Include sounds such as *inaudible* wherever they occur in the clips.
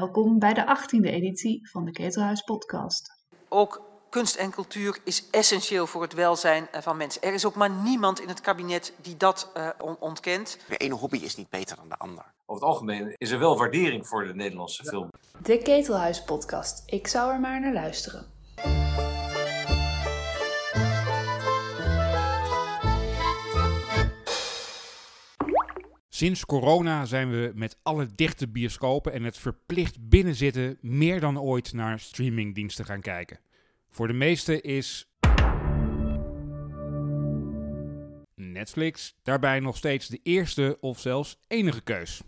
Welkom bij de 18e editie van de Ketelhuis Podcast. Ook kunst en cultuur is essentieel voor het welzijn eh, van mensen. Er is ook maar niemand in het kabinet die dat uh, ontkent. De ene hobby is niet beter dan de ander. Over het algemeen is er wel waardering voor de Nederlandse film. De Ketelhuis Podcast. Ik zou er maar naar luisteren. Sinds corona zijn we met alle dichte bioscopen en het verplicht binnenzitten meer dan ooit naar streamingdiensten gaan kijken. Voor de meesten is Netflix daarbij nog steeds de eerste of zelfs enige keus.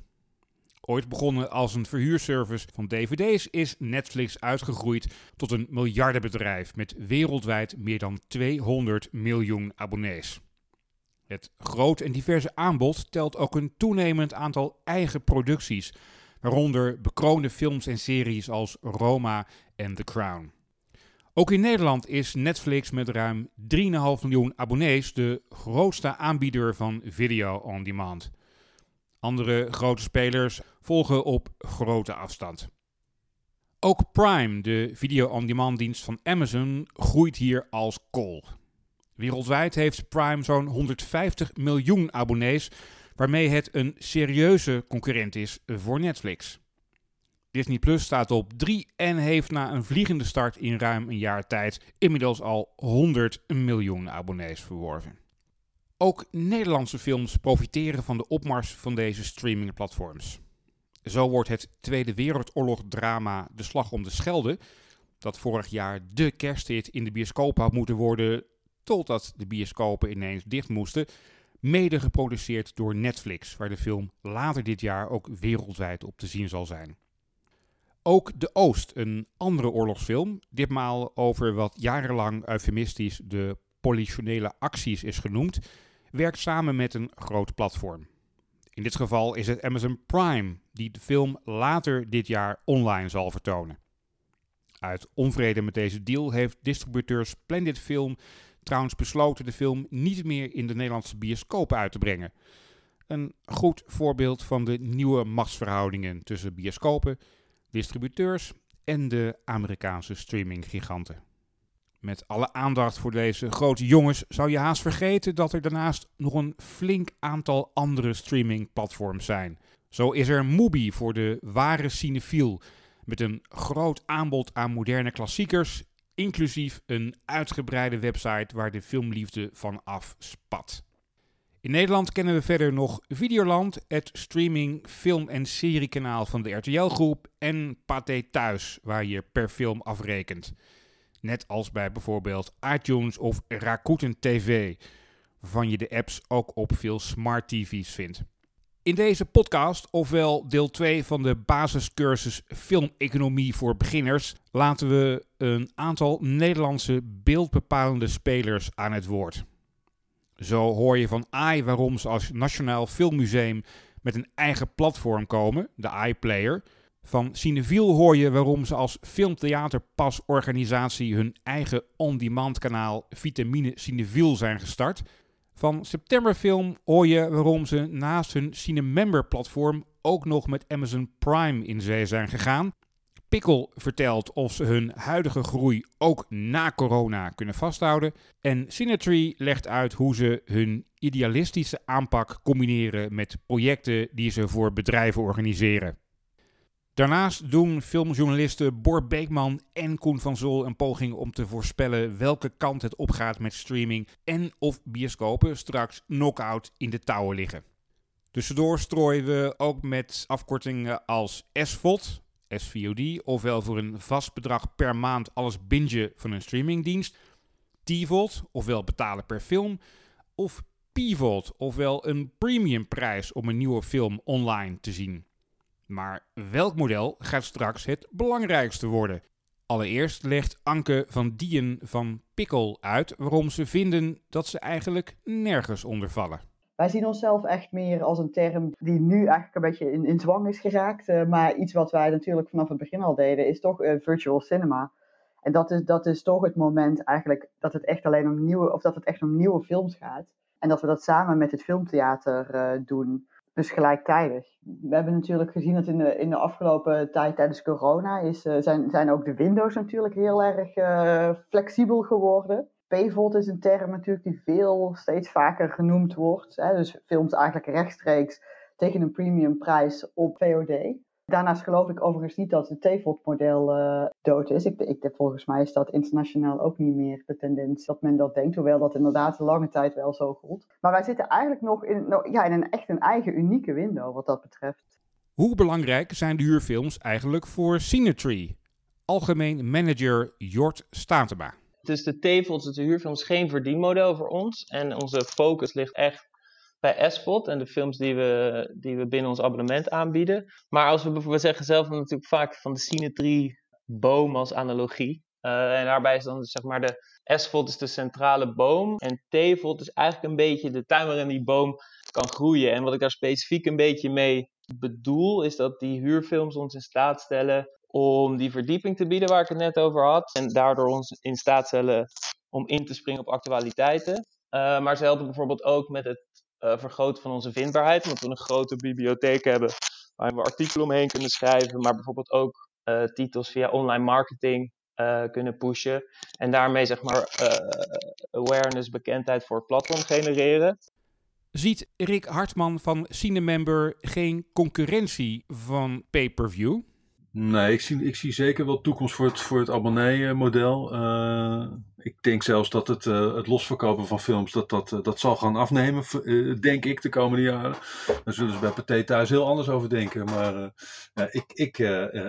Ooit begonnen als een verhuurservice van dvd's is Netflix uitgegroeid tot een miljardenbedrijf met wereldwijd meer dan 200 miljoen abonnees. Het groot en diverse aanbod telt ook een toenemend aantal eigen producties, waaronder bekroonde films en series als Roma en The Crown. Ook in Nederland is Netflix met ruim 3,5 miljoen abonnees de grootste aanbieder van video on demand. Andere grote spelers volgen op grote afstand. Ook Prime, de video on demand dienst van Amazon, groeit hier als kool. Wereldwijd heeft Prime zo'n 150 miljoen abonnees, waarmee het een serieuze concurrent is voor Netflix. Disney Plus staat op 3 en heeft na een vliegende start in ruim een jaar tijd inmiddels al 100 miljoen abonnees verworven. Ook Nederlandse films profiteren van de opmars van deze streamingplatforms. Zo wordt het Tweede Wereldoorlog drama De Slag om de Schelde, dat vorig jaar de kersthit in de bioscoop had moeten worden, totdat de bioscopen ineens dicht moesten, mede geproduceerd door Netflix, waar de film later dit jaar ook wereldwijd op te zien zal zijn. Ook De Oost, een andere oorlogsfilm, ditmaal over wat jarenlang eufemistisch de politionele acties is genoemd, werkt samen met een groot platform. In dit geval is het Amazon Prime die de film later dit jaar online zal vertonen. Uit onvrede met deze deal heeft distributeur Splendid Film trouwens besloten de film niet meer in de Nederlandse bioscoop uit te brengen. Een goed voorbeeld van de nieuwe machtsverhoudingen tussen bioscopen, distributeurs en de Amerikaanse streaminggiganten. Met alle aandacht voor deze grote jongens zou je haast vergeten dat er daarnaast nog een flink aantal andere streamingplatforms zijn. Zo is er Mubi voor de ware cinefiel, met een groot aanbod aan moderne klassiekers inclusief een uitgebreide website waar de filmliefde van afspat. In Nederland kennen we verder nog Videoland, het streaming film- en seriekanaal van de RTL-groep en Pathé Thuis, waar je per film afrekent. Net als bij bijvoorbeeld iTunes of Rakuten TV, waarvan je de apps ook op veel smart TV's vindt. In deze podcast, ofwel deel 2 van de basiscursus Filmeconomie voor beginners, laten we een aantal Nederlandse beeldbepalende spelers aan het woord. Zo hoor je van AI waarom ze als Nationaal Filmmuseum met een eigen platform komen, de iPlayer. Van Cineviel hoor je waarom ze als filmtheaterpasorganisatie hun eigen on-demand kanaal Vitamine Cineviel zijn gestart. Van Septemberfilm hoor je waarom ze naast hun Cinemember platform ook nog met Amazon Prime in zee zijn gegaan. Pickle vertelt of ze hun huidige groei ook na corona kunnen vasthouden. En Cinetree legt uit hoe ze hun idealistische aanpak combineren met projecten die ze voor bedrijven organiseren. Daarnaast doen filmjournalisten Bor Beekman en Koen van Zol een poging om te voorspellen welke kant het opgaat met streaming en of bioscopen straks knock-out in de touwen liggen. Tussendoor strooien we ook met afkortingen als SVOD, SVOD, ofwel voor een vast bedrag per maand alles bingen van een streamingdienst, TVOD, ofwel betalen per film, of PVOD, ofwel een premiumprijs om een nieuwe film online te zien. Maar welk model gaat straks het belangrijkste worden? Allereerst legt Anke van Dien van Pikkel uit waarom ze vinden dat ze eigenlijk nergens onder vallen. Wij zien onszelf echt meer als een term die nu eigenlijk een beetje in, in zwang is geraakt. Uh, maar iets wat wij natuurlijk vanaf het begin al deden, is toch uh, virtual cinema. En dat is, dat is toch het moment eigenlijk dat het echt alleen om nieuwe, of dat het echt om nieuwe films gaat. En dat we dat samen met het filmtheater uh, doen dus gelijktijdig. We hebben natuurlijk gezien dat in de, in de afgelopen tijd tijdens corona is, zijn, zijn ook de Windows natuurlijk heel erg flexibel geworden. PVOD is een term natuurlijk die veel steeds vaker genoemd wordt. Hè? Dus films eigenlijk rechtstreeks tegen een premium prijs op VOD. Daarnaast geloof ik overigens niet dat het TVOD-model uh, eh, dood is. Ik, ik, volgens mij is dat internationaal ook niet meer de tendens dat men dat denkt, hoewel dat inderdaad de lange tijd wel zo gold. Maar wij zitten eigenlijk nog in, ja, in een echt een eigen unieke window wat dat betreft. Hoe belangrijk zijn de huurfilms eigenlijk voor Cinetree? Algemeen manager Jort Statema. Dus de dus de huurfilms, geen verdienmodel voor ons. En onze focus ligt echt bij SVOD en de films die we, die we binnen ons abonnement aanbieden. Maar als we bijvoorbeeld zeggen zelf natuurlijk vaak van de Cinetrie boom als analogie. Uh, en daarbij is dan zeg maar de SVOD is de centrale boom en TVOD is eigenlijk een beetje de tuin waarin die boom kan groeien. En wat ik daar specifiek een beetje mee bedoel is dat die huurfilms ons in staat stellen om die verdieping te bieden waar ik het net over had. En daardoor ons in staat stellen om in te springen op actualiteiten. Uh, maar ze helpen bijvoorbeeld ook met het uh, vergroten van onze vindbaarheid. Omdat we een grote bibliotheek hebben waar we artikelen omheen kunnen schrijven. Maar bijvoorbeeld ook uh, titels via online marketing kunnen pushen. En daarmee zeg maar awareness, bekendheid voor het platform genereren. Ziet Rick Hartman van Cinemember geen concurrentie van pay-per-view? Nee, ik zie, ik zie zeker wel toekomst voor het, voor het abonnee-model. Uh, ik denk zelfs dat het, uh, het losverkopen van films, dat, dat, uh, dat zal gaan afnemen, denk ik, de komende jaren. Daar zullen ze bij Pathé thuis heel anders over denken. Maar ik, ik,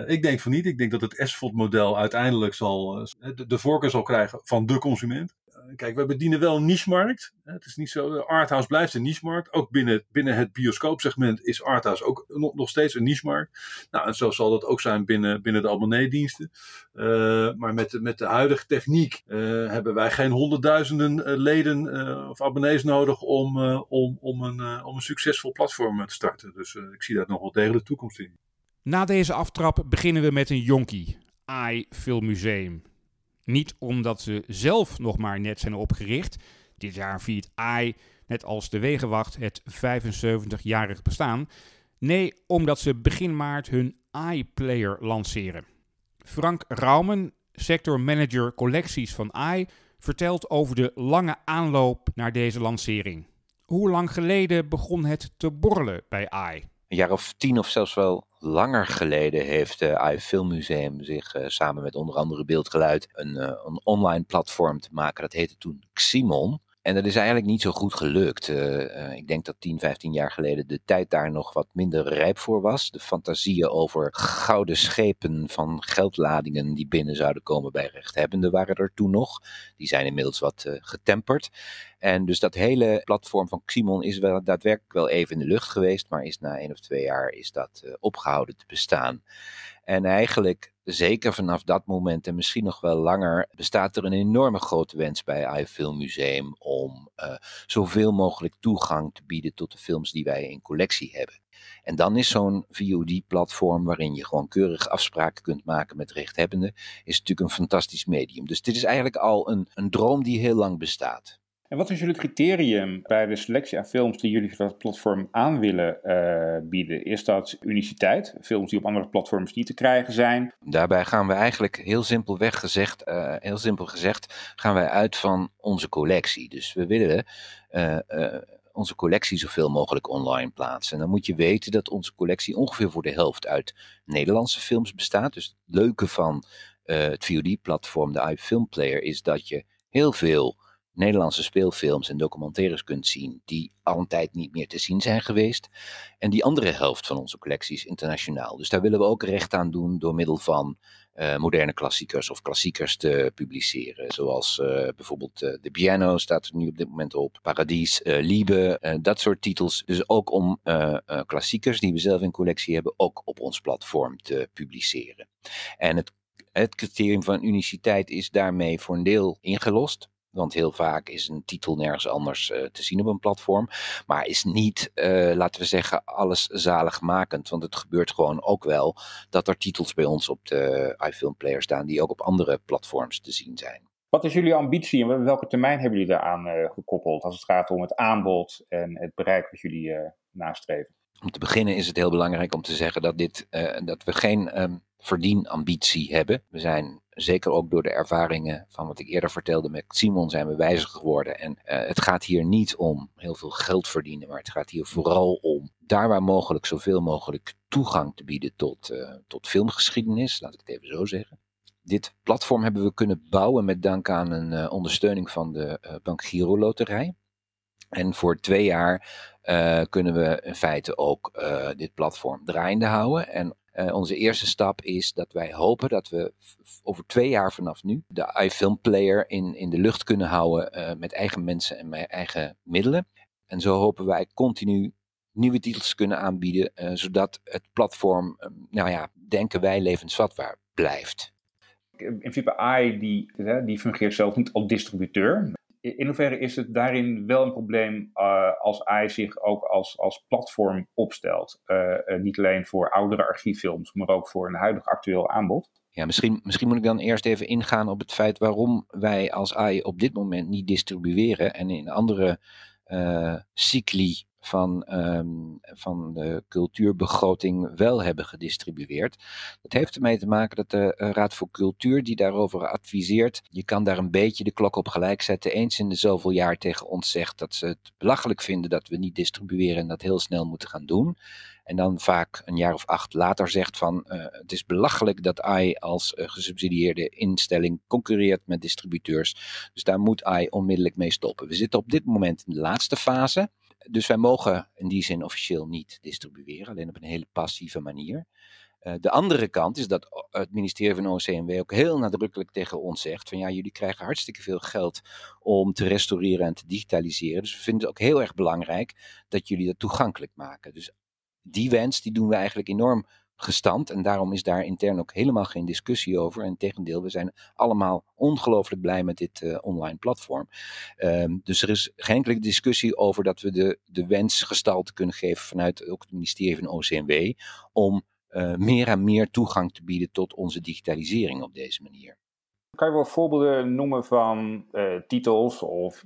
ik denk van niet. Ik denk dat het SVOD-model uiteindelijk zal, de, de voorkeur zal krijgen van de consument kijk, we bedienen wel een niche-markt. Het is niet zo, arthouse blijft een niche-markt. Ook binnen, binnen het bioscoopsegment is arthouse ook nog, nog steeds een niche-markt. Nou, en zo zal dat ook zijn binnen, binnen de abonneediensten. Uh, maar met, met de huidige techniek uh, hebben wij geen honderdduizenden leden of abonnees nodig om, om, om, een, om een succesvol platform te starten. Dus ik zie daar nog wel degelijk toekomst in. Na deze aftrap beginnen we met een jonkie. AI Filmmuseum. Niet omdat ze zelf nog maar net zijn opgericht. Dit jaar viert AI, net als de Wegenwacht, het 75-jarig bestaan. Nee, omdat ze begin maart hun iPlayer lanceren. Frank Raumen, sectormanager collecties van AI, vertelt over de lange aanloop naar deze lancering. Hoe lang geleden begon het te borrelen bij AI? Een jaar of tien of zelfs wel langer geleden heeft het uh, Filmmuseum zich uh, samen met onder andere Beeldgeluid een, uh, een online platform te maken. Dat heette toen Ximon. En dat is eigenlijk niet zo goed gelukt. Uh, ik denk dat 10, 15 jaar geleden de tijd daar nog wat minder rijp voor was. De fantasieën over gouden schepen van geldladingen die binnen zouden komen bij rechthebbenden waren er toen nog. Die zijn inmiddels wat uh, getemperd. En dus dat hele platform van Ximon is wel daadwerkelijk wel even in de lucht geweest, maar is na één of twee jaar is dat opgehouden te bestaan. En eigenlijk, zeker vanaf dat moment en misschien nog wel langer, bestaat er een enorme grote wens bij iFilm Museum om uh, zoveel mogelijk toegang te bieden tot de films die wij in collectie hebben. En dan is zo'n VOD-platform waarin je gewoon keurig afspraken kunt maken met rechthebbenden, is natuurlijk een fantastisch medium. Dus dit is eigenlijk al een, een droom die heel lang bestaat. En wat is jullie criterium bij de selectie aan films die jullie dat platform aan willen uh, bieden? Is dat uniciteit? Films die op andere platforms niet te krijgen zijn? Daarbij gaan we eigenlijk heel simpelweg gezegd, uh, heel simpel gezegd, gaan wij uit van onze collectie. Dus we willen uh, onze collectie zoveel mogelijk online plaatsen. En dan moet je weten dat onze collectie ongeveer voor de helft uit Nederlandse films bestaat. Dus het leuke van het VOD-platform, de iFilm Player, is dat je heel veel Nederlandse speelfilms en documentaires kunt zien die al een tijd niet meer te zien zijn geweest. En die andere helft van onze collectie is internationaal. Dus daar willen we ook recht aan doen door middel van uh, moderne klassiekers of klassiekers te publiceren. Zoals uh, bijvoorbeeld uh, De Piano staat er nu op dit moment op, Paradies, Liebe, dat soort titels. Dus ook om klassiekers die we zelf in collectie hebben ook op ons platform te publiceren. En het, het criterium van uniciteit is daarmee voor een deel ingelost. Want heel vaak is een titel nergens anders uh, te zien op een platform. Maar is niet, uh, laten we zeggen, alles zaligmakend. Want het gebeurt gewoon ook wel dat er titels bij ons op de iFilm Player staan die ook op andere platforms te zien zijn. Wat is jullie ambitie en welke termijn hebben jullie daaraan uh, gekoppeld als het gaat om het aanbod en het bereik wat jullie nastreven? Om te beginnen is het heel belangrijk om te zeggen dat, dit, uh, dat we geen um, verdienambitie hebben. We zijn zeker ook door de ervaringen van wat ik eerder vertelde met Simon zijn we wijzer geworden. En uh, het gaat hier niet om heel veel geld verdienen, maar het gaat hier vooral om daar waar mogelijk zoveel mogelijk toegang te bieden tot, uh, tot filmgeschiedenis, laat ik het even zo zeggen. Dit platform hebben we kunnen bouwen met dank aan een uh, ondersteuning van de Bank Giro Loterij. En voor twee jaar kunnen we in feite ook dit platform draaiende houden. En uh, onze eerste stap is dat wij hopen dat we over twee jaar vanaf nu de iFilm Player in, in de lucht kunnen houden met eigen mensen en met eigen middelen. En zo hopen wij continu nieuwe titels kunnen aanbieden, zodat het platform, nou ja, denken wij levensvatbaar blijft. In principe, AI die, die fungeert zelf niet als distributeur in hoeverre is het daarin wel een probleem uh, als AI zich ook als, als platform opstelt? Uh, uh, niet alleen voor oudere archieffilms, maar ook voor een huidig actueel aanbod? Ja, misschien, misschien moet ik dan eerst even ingaan op het feit waarom wij als AI op dit moment niet distribueren en in andere cycli van, um, van de cultuurbegroting wel hebben gedistribueerd. Dat heeft ermee te maken dat de uh, Raad voor Cultuur, die daarover adviseert, je kan daar een beetje de klok op gelijk zetten, eens in de zoveel jaar tegen ons zegt dat ze het belachelijk vinden dat we niet distribueren en dat heel snel moeten gaan doen. En dan vaak een jaar of acht later zegt van uh, het is belachelijk dat AI als uh, gesubsidieerde instelling concurreert met distributeurs. Dus daar moet AI onmiddellijk mee stoppen. We zitten op dit moment in de laatste fase dus wij mogen in die zin officieel niet distribueren, alleen op een hele passieve manier. Uh, de andere kant is dat het ministerie van OCMW ook heel nadrukkelijk tegen ons zegt: van ja, jullie krijgen hartstikke veel geld om te restaureren en te digitaliseren. Dus we vinden het ook heel erg belangrijk dat jullie dat toegankelijk maken. Dus die wens die doen we eigenlijk enorm gestand. En daarom is daar intern ook helemaal geen discussie over. En tegendeel, we zijn allemaal ongelooflijk blij met dit uh, online platform. Um, dus er is geen enkele discussie over dat we de, de wens gestalte kunnen geven vanuit ook het ministerie van OCMW. Om uh, meer en meer toegang te bieden tot onze digitalisering op deze manier. Kan je wel voorbeelden noemen van uh, titels of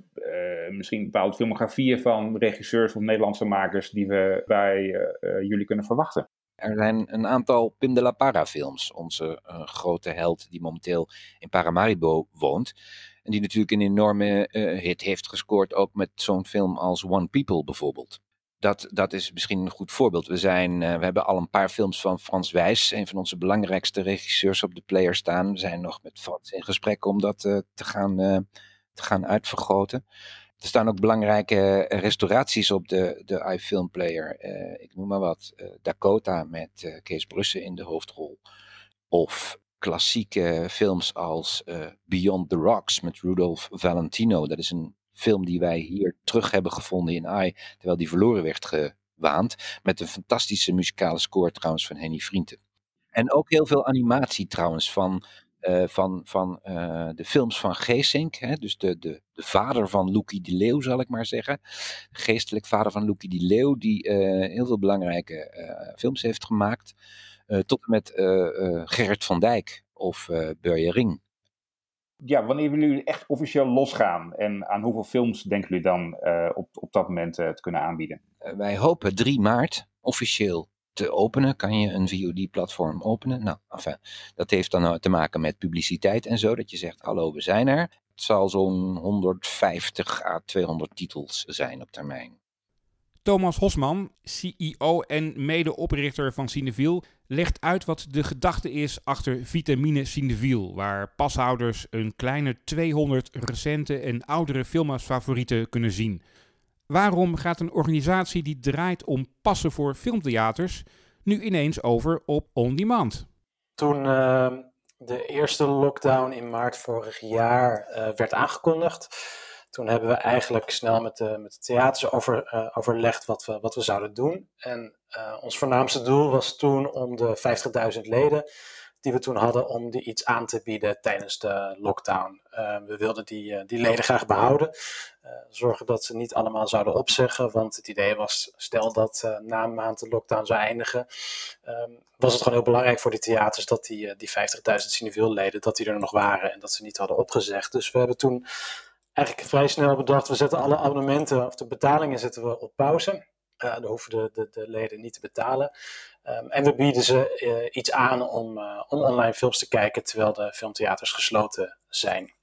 misschien bepaalde filmografieën van regisseurs of Nederlandse makers die we bij jullie kunnen verwachten? Er zijn een aantal Pim de la Parra films, onze uh, grote held die momenteel in Paramaribo woont. En die natuurlijk een enorme uh, hit heeft gescoord, ook met zo'n film als One People bijvoorbeeld. Dat, dat is misschien een goed voorbeeld. We, zijn, uh, we hebben al een paar films van Frans Wijs, een van onze belangrijkste regisseurs, op de player staan. We zijn nog met Frans in gesprek om dat te, gaan, te gaan uitvergroten. Er staan ook belangrijke restauraties op de, de iFilm Player. Uh, ik noem maar wat. Uh, Dakota met Kees Brussen in de hoofdrol. Of klassieke films als Beyond the Rocks met Rudolph Valentino. Dat is een film die wij hier terug hebben gevonden in AI, terwijl die verloren werd gewaand. Met een fantastische muzikale score trouwens van Henny Vrienden. En ook heel veel animatie trouwens van uh, van, van uh, de films van Geesink. Hè, dus de, de, de vader van Loekie de Leeuw, zal ik maar zeggen. Geestelijk vader van Loekie de Leeuw, die uh, heel veel belangrijke films heeft gemaakt. tot en met Gerrit van Dijk of Burje Ring. Ja, wanneer willen jullie echt officieel losgaan? En aan hoeveel films denken jullie dan op, op dat moment te kunnen aanbieden? wij hopen 3 maart officieel te openen, kan je een VOD-platform openen. Nou, dat heeft dan te maken met publiciteit en zo, dat je zegt, hallo, we zijn er. Het zal zo'n 150 à 200 titels zijn op termijn. Thomas Hosman, CEO en medeoprichter van Cineviel, legt uit wat de gedachte is achter Vitamine Cineviel, waar pashouders een kleine 200 recente en oudere filmers kunnen zien. Waarom gaat een organisatie die draait om passen voor filmtheaters nu ineens over op on-demand? Toen uh, de eerste lockdown in maart vorig jaar uh, werd aangekondigd, toen hebben we eigenlijk snel met de, met theaters over, uh, overlegd wat we, wat we zouden doen. En ons voornaamste doel was toen om de 50.000 leden die we toen hadden om die iets aan te bieden tijdens de lockdown. Uh, we wilden die, uh, die leden graag behouden. Uh, zorgen dat ze niet allemaal zouden opzeggen. Want het idee was, stel dat na een maand de lockdown zou eindigen, ehm, was het gewoon heel belangrijk voor die theaters dat die, die 50.000 cineviel leden, dat die er nog waren en dat ze niet hadden opgezegd. Dus we hebben toen eigenlijk vrij snel bedacht, we zetten alle abonnementen of de betalingen zetten we op pauze. Uh, dan hoeven de, de, de, leden niet te betalen. Um, en we bieden ze iets aan om, om online films te kijken terwijl de filmtheaters gesloten zijn.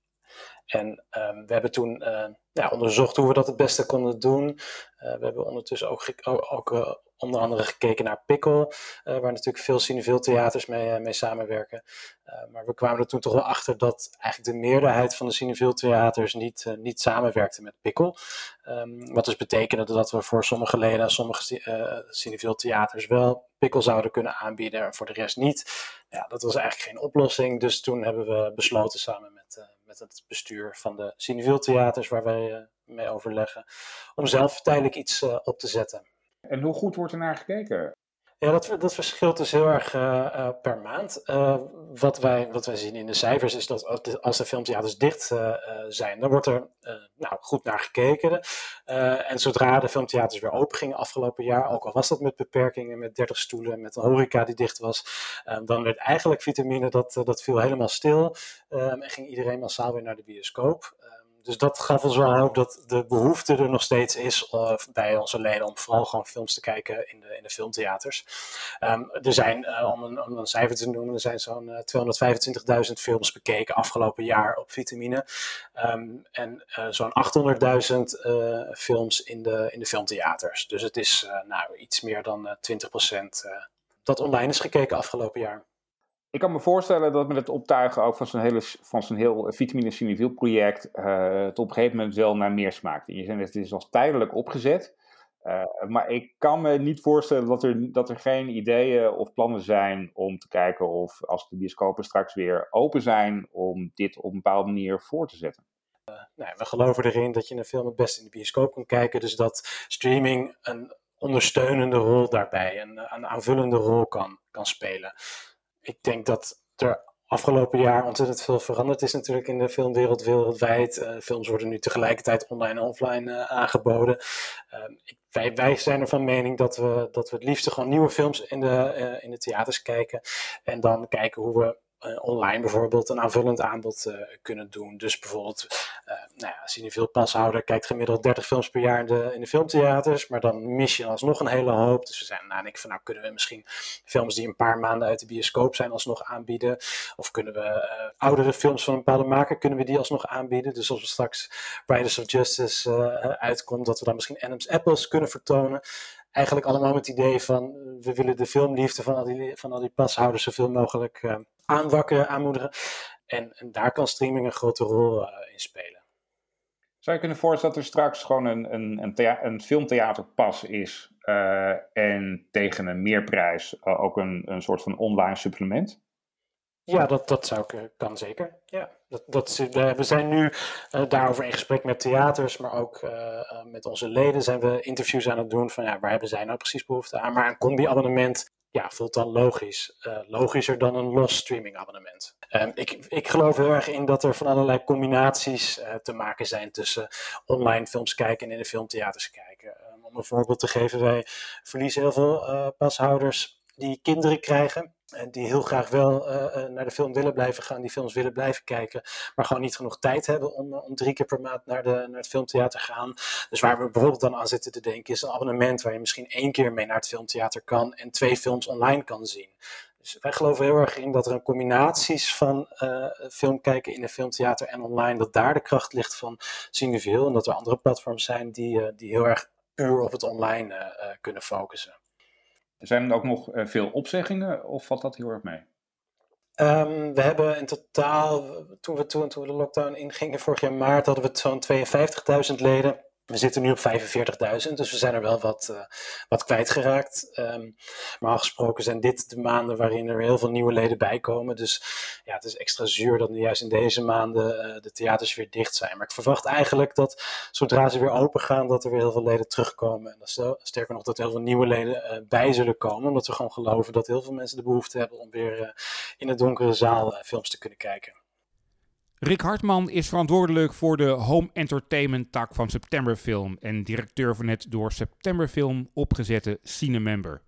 En um, we hebben toen ja, onderzocht hoe we dat het beste konden doen. We hebben ondertussen ook, ook onder andere gekeken naar Pickle, uh, waar natuurlijk veel cinefieltheaters mee, mee samenwerken. maar we kwamen er toen toch wel achter dat eigenlijk de meerderheid van de cinefieltheaters niet, niet samenwerkte met Pickle. Um, wat dus betekende dat we voor sommige leden en sommige uh, theaters wel Pickle zouden kunnen aanbieden en voor de rest niet. Ja, dat was eigenlijk geen oplossing, dus toen hebben we besloten samen met met het bestuur van de Cinefieltheaters, waar wij uh, mee overleggen, om zelf tijdelijk iets uh, op te zetten. En hoe goed wordt er naar gekeken? Ja, dat, dat verschilt dus heel erg uh, per maand. Uh, wat, wij, wat wij zien in de cijfers is dat als de filmtheaters dicht uh, zijn, dan wordt er nou, goed naar gekeken. en zodra de filmtheaters weer open gingen afgelopen jaar, ook al was dat met beperkingen, met 30 stoelen, met een horeca die dicht was, dan werd eigenlijk vitamine, dat, dat viel helemaal stil. en ging iedereen massaal weer naar de bioscoop dus dat gaf ons wel hoop dat de behoefte er nog steeds is uh, bij onze leden om vooral gewoon films te kijken in de, in de filmtheaters. Um, er zijn, uh, om, een, om een cijfer te noemen, er zijn zo'n uh, 225.000 films bekeken afgelopen jaar op vitamine. Um, en zo'n 800.000 films in de, in de filmtheaters. Dus het is nou, iets meer dan 20% dat online is gekeken afgelopen jaar. Ik kan me voorstellen dat met het optuigen ook van zo'n hele, van zo'n heel vitamine cineviel project uh, het op een gegeven moment wel naar meer smaakt. Je zei het is als tijdelijk opgezet. Uh, maar ik kan me niet voorstellen dat er, dat er geen ideeën of plannen zijn om te kijken of als de bioscopen straks weer open zijn, om dit op een bepaalde manier voor te zetten. Nou, we geloven erin dat je een film het best in de bioscoop kan kijken, dus dat streaming een ondersteunende rol daarbij, een, een aanvullende rol kan, kan spelen ik denk dat er afgelopen jaar ontzettend veel veranderd is natuurlijk in de filmwereld wereldwijd. Uh, films worden nu tegelijkertijd online en offline uh, aangeboden. Ik, wij, wij zijn er van mening dat we, dat we het liefst gewoon nieuwe films in de, eh, in de theaters kijken. En dan kijken hoe we online bijvoorbeeld een aanvullend aanbod uh, kunnen doen. Dus bijvoorbeeld, uh, nou ja, Cineville Pashouder kijkt gemiddeld 30 films per jaar in de, in de filmtheaters, maar dan mis je alsnog een hele hoop. Dus we zijn nou, ik van nou kunnen we misschien films die een paar maanden uit de bioscoop zijn alsnog aanbieden. Of kunnen we oudere films van een bepaalde maker, kunnen we die alsnog aanbieden. Dus als we straks Riders of Justice uitkomt, dat we dan misschien Adam's Apples kunnen vertonen eigenlijk allemaal met het idee van we willen de filmliefde van al die, van al die pashouders zoveel mogelijk aanwakkeren, aanmoedigen. En, en, daar kan streaming een grote rol uh, in spelen. Zou je kunnen voorstellen dat er straks gewoon een, een, een, een filmtheaterpas is uh, en tegen een meerprijs ook een, een soort van online supplement? Ja, dat, dat zou ik, kan zeker. Ja, dat, dat, we zijn nu uh, daarover in gesprek met theaters, maar ook met onze leden zijn we interviews aan het doen van ja, waar hebben zij nou precies behoefte aan. Maar een combi-abonnement ja, voelt dan logisch. Uh, logischer dan een los streaming abonnement. Um, ik, ik geloof heel erg in dat er van allerlei combinaties te maken zijn tussen online films kijken en in de filmtheaters kijken. Um, om een voorbeeld te geven, wij verliezen heel veel pashouders die kinderen krijgen. Die heel graag wel uh, naar de film willen blijven gaan, die films willen blijven kijken, maar gewoon niet genoeg tijd hebben om, om drie keer per maand naar, de, naar het filmtheater te gaan. Dus waar we bijvoorbeeld dan aan zitten te denken, is een abonnement waar je misschien één keer mee naar het filmtheater kan en twee films online kan zien. Dus wij geloven heel erg in dat er een combinaties van uh, film kijken in een filmtheater en online, dat daar de kracht ligt van Cineville. En dat er andere platforms zijn die, die heel erg puur op het online kunnen focussen. Zijn er ook nog uh, veel opzeggingen of valt dat heel erg mee? Um, we hebben in totaal, toen we, toen, toen we de lockdown ingingen vorig jaar maart, hadden we zo'n 52.000 leden. We zitten nu op 45.000, dus we zijn er wel wat, uh, wat kwijtgeraakt. Um, maar gesproken zijn dit de maanden waarin er heel veel nieuwe leden bij komen. Dus ja, het is extra zuur dat nu juist in deze maanden uh, de theaters weer dicht zijn. Maar ik verwacht eigenlijk dat zodra ze weer open gaan, dat er weer heel veel leden terugkomen. En dat, sterker nog, dat er heel veel nieuwe leden uh, bij zullen komen. Omdat we gewoon geloven dat heel veel mensen de behoefte hebben om weer in een donkere zaal films te kunnen kijken. Rick Hartman is verantwoordelijk voor de home entertainment tak van Septemberfilm en directeur van het door Septemberfilm opgezette Cinemember.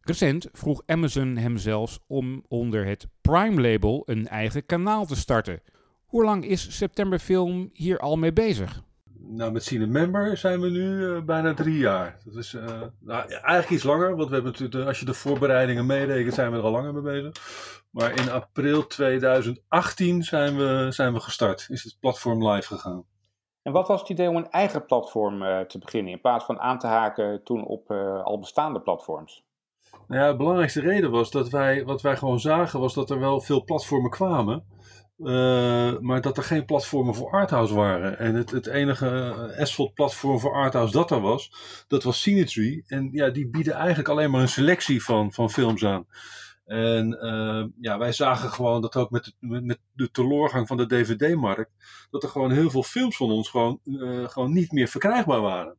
Recent vroeg Amazon hem zelfs om onder het Prime-label een eigen kanaal te starten. Hoe lang is Septemberfilm hier al mee bezig? Nou, met Cinemember zijn we nu uh, bijna drie jaar. Dat is uh, nou, eigenlijk iets langer, want we hebben natuurlijk, als je de voorbereidingen meerekent, zijn we er al langer mee bezig. Maar in april 2018 zijn we, zijn we gestart, is het platform live gegaan. En wat was het idee om een eigen platform uh, te beginnen, in plaats van aan te haken toen op al bestaande platforms? Nou ja, de belangrijkste reden was dat wij, wat wij gewoon zagen, was dat er wel veel platformen kwamen. Uh, maar dat er geen platformen voor Arthouse waren. En het, het enige asphalt platform voor Arthouse dat er was, dat was Cinetree. En ja, die bieden eigenlijk alleen maar een selectie van, van films aan. En uh, ja, wij zagen gewoon dat ook met de, met, de teloorgang van de DVD-markt, dat er gewoon heel veel films van ons gewoon, gewoon niet meer verkrijgbaar waren.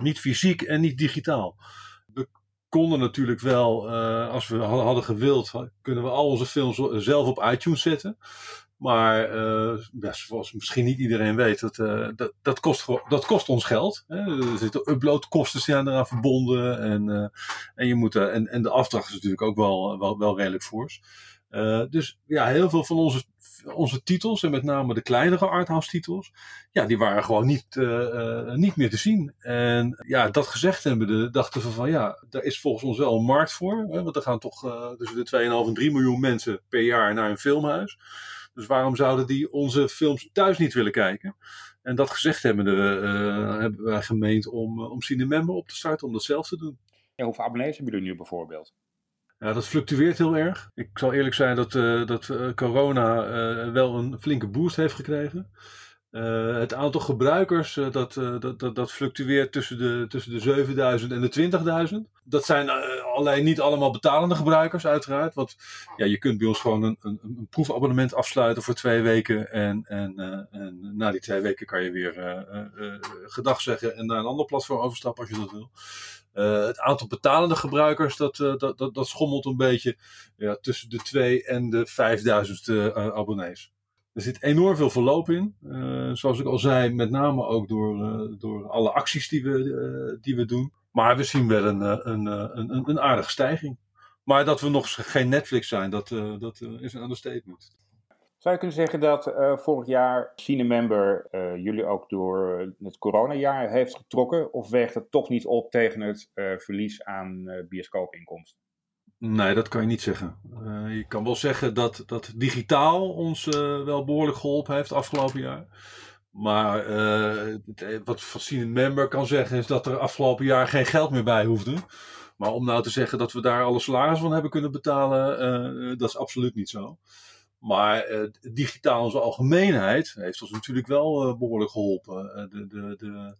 Niet fysiek en niet digitaal. Konden natuurlijk wel, als we hadden gewild, kunnen we al onze films zelf op iTunes zetten. Maar uh, zoals misschien niet iedereen weet, dat, dat, dat, kost, dat kost ons geld. Hè? Er zitten uploadkosten zijn eraan verbonden. En, en, je moet, en, en de afdracht is natuurlijk ook wel, wel, wel redelijk fors. dus ja, heel veel van onze, onze titels, en met name de kleinere arthouse titels, ja, die waren gewoon niet, niet meer te zien. En ja, dat gezegd hebben, dachten we van ja, daar is volgens ons wel een markt voor. Want er gaan toch tussen de 2,5 en 3 miljoen mensen per jaar naar een filmhuis. Dus waarom zouden die onze films thuis niet willen kijken? En dat gezegd hebben, we, uh, hebben wij gemeend om, om Cinemember op te starten, om dat zelf te doen. Ja, hoeveel abonnees hebben jullie nu bijvoorbeeld? Ja, dat fluctueert heel erg. Ik zal eerlijk zijn dat, uh, dat corona wel een flinke boost heeft gekregen. Het aantal gebruikers dat, dat, dat, dat, fluctueert tussen de, tussen de 7000 en de 20.000. Dat zijn alleen niet allemaal betalende gebruikers, uiteraard. Want ja, je kunt bij ons gewoon een, een, een proefabonnement afsluiten voor twee weken. En, en, en na die twee weken kan je weer gedag zeggen en naar een ander platform overstappen als je dat wil. Het aantal betalende gebruikers dat, dat, dat, dat schommelt een beetje ja, tussen de 2 en de 5000 abonnees. Er zit enorm veel verloop in. Uh, zoals ik al zei, met name ook door, uh, door alle acties die we, uh, die we doen. Maar we zien wel een, een, een, een aardige stijging. Maar dat we nog geen Netflix zijn, dat, dat is een understatement. Zou je kunnen zeggen dat vorig jaar Cinemember jullie ook door het coronajaar heeft getrokken? Of weegt het toch niet op tegen het verlies aan bioscoopinkomsten? Nee, dat kan je niet zeggen. Uh, je kan wel zeggen dat, dat digitaal ons uh, wel behoorlijk geholpen heeft afgelopen jaar. Maar uh, wat Fascine Member kan zeggen is dat er afgelopen jaar geen geld meer bij hoefde. Maar om nou te zeggen dat we daar alle salaris van hebben kunnen betalen, dat is absoluut niet zo. Maar digitaal in zijn algemeenheid heeft ons natuurlijk wel behoorlijk geholpen. de, de, de,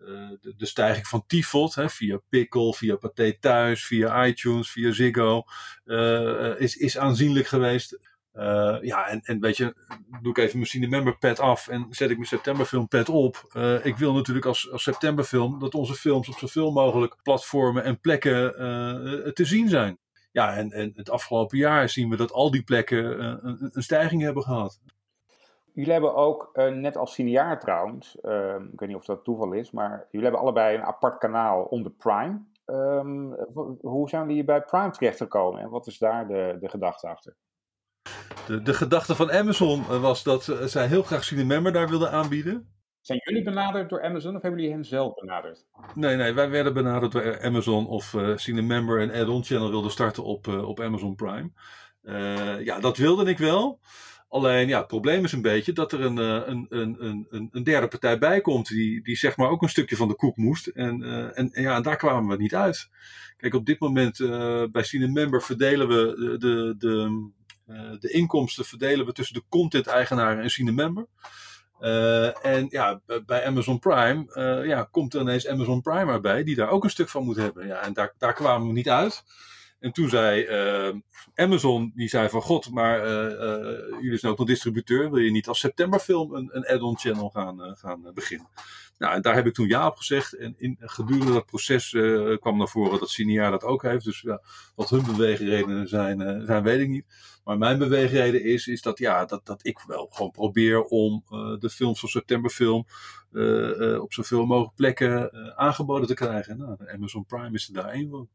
uh, de, de, stijging van Tifot hè, via Pickle, via Pathé Thuis, via iTunes, via Ziggo uh, is, is aanzienlijk geweest. Uh, ja, en, en weet je, doe ik even mijn Cinemember pad af en zet ik mijn septemberfilm pad op. ik wil natuurlijk als, als septemberfilm dat onze films op zoveel mogelijk platformen en plekken te zien zijn. Ja, en, en het afgelopen jaar zien we dat al die plekken een, een stijging hebben gehad. Jullie hebben ook, uh, net als Cineaar trouwens, uh, ik weet niet of dat toeval is, maar jullie hebben allebei een apart kanaal onder Prime. Um, hoe zijn jullie bij Prime terechtgekomen en wat is daar de, de gedachte achter? De, de gedachte van Amazon eh, was dat zij heel graag Cinemember daar wilden aanbieden. Zijn jullie benaderd door Amazon of hebben jullie hen zelf benaderd? Nee, nee, wij werden benaderd door Amazon of uh, Cinemember en add-on channel wilden starten op, uh, op Amazon Prime. Uh, ja, dat wilde ik wel. Alleen ja, het probleem is een beetje dat er een, een, een, een, een derde partij bij komt die, die zeg maar ook een stukje van de koek moest. En, en, ja, daar kwamen we niet uit. Kijk, op dit moment uh, bij Cinemember verdelen we de, de, de, de inkomsten verdelen we tussen de content-eigenaren en Cinemember. Uh, en ja, bij Amazon Prime uh, ja, komt er ineens Amazon Prime erbij, die daar ook een stuk van moet hebben. Ja, en daar, daar kwamen we niet uit. En toen zei uh, Amazon, die zei van god, maar uh, uh, jullie zijn ook nog distributeur, wil je niet als septemberfilm een, een add-on channel gaan, gaan beginnen? Nou, en daar heb ik toen ja op gezegd. En in, gedurende dat proces kwam naar voren dat Cinear dat ook heeft. Dus wat hun beweegredenen zijn, zijn, weet ik niet. Maar mijn beweegreden is, is dat, ja, dat, dat ik wel gewoon probeer om de films van septemberfilm op zoveel mogelijk plekken aangeboden te krijgen. Nou, Amazon Prime is er daar één van.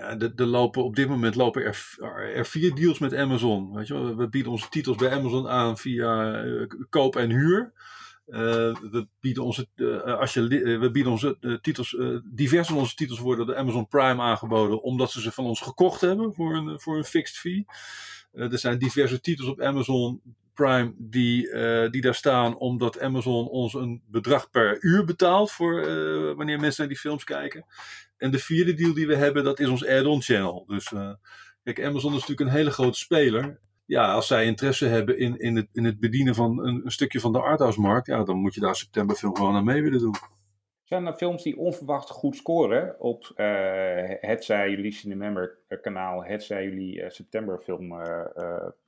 Ja, er lopen, op dit moment lopen er, er vier deals met Amazon. Weet je? We bieden onze titels bij Amazon aan via uh, koop en huur. we bieden onze, als je, we bieden onze titels, diverse van onze titels worden door Amazon Prime aangeboden, omdat ze ze van ons gekocht hebben voor een, voor een fixed fee. er zijn diverse titels op Amazon Prime die, die daar staan, omdat Amazon ons een bedrag per uur betaalt voor wanneer mensen naar die films kijken. En de vierde deal die we hebben, dat is ons add-on channel. Dus kijk, Amazon is natuurlijk een hele grote speler ja, als zij interesse hebben in, in, het, in het bedienen van een, een stukje van de arthouse-markt, ja, dan moet je daar septemberfilm gewoon aan mee willen doen. Zijn er films die onverwacht goed scoren op uh, het zij jullie Cinemember kanaal, het zij jullie uh, septemberfilm uh,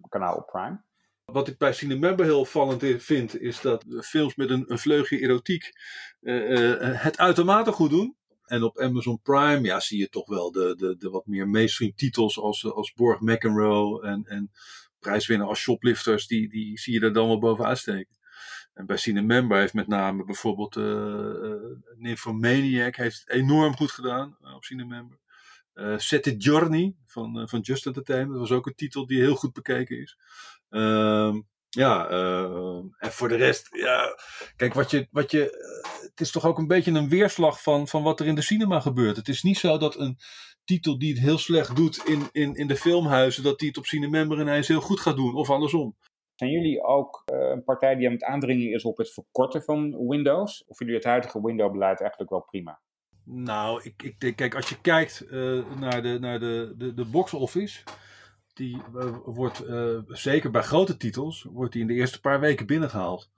kanaal op Prime? Wat ik bij Cinemember heel opvallend vind, is dat films met een, een vleugje erotiek het uitermate goed doen. En op Amazon Prime ja, zie je toch wel de, de, de wat meer mainstream titels als, als Borg McEnroe en, en prijswinnen als shoplifters, die, die zie je er dan wel bovenuit steken. En bij Cinemember heeft met name bijvoorbeeld uh, uh, heeft het enorm goed gedaan op Cinemember. Uh, Set It Journey van, van Just Entertainment, was ook een titel die heel goed bekeken is. Uh, ja, en voor de rest, ja, kijk, wat je, wat je, het is toch ook een beetje een weerslag van, van wat er in de cinema gebeurt. Het is niet zo dat een, titel die het heel slecht doet in, in, in de filmhuizen, dat die het op Cinemember ineens heel goed gaat doen, of andersom. Zijn jullie ook uh, een partij die aan het aandringen is op het verkorten van Windows? Of jullie het huidige Windows-beleid eigenlijk wel prima? Nou, ik, ik denk, kijk, als je kijkt uh, naar, de, naar de, de, de box office, die uh, wordt zeker bij grote titels, wordt die in de eerste paar weken binnengehaald.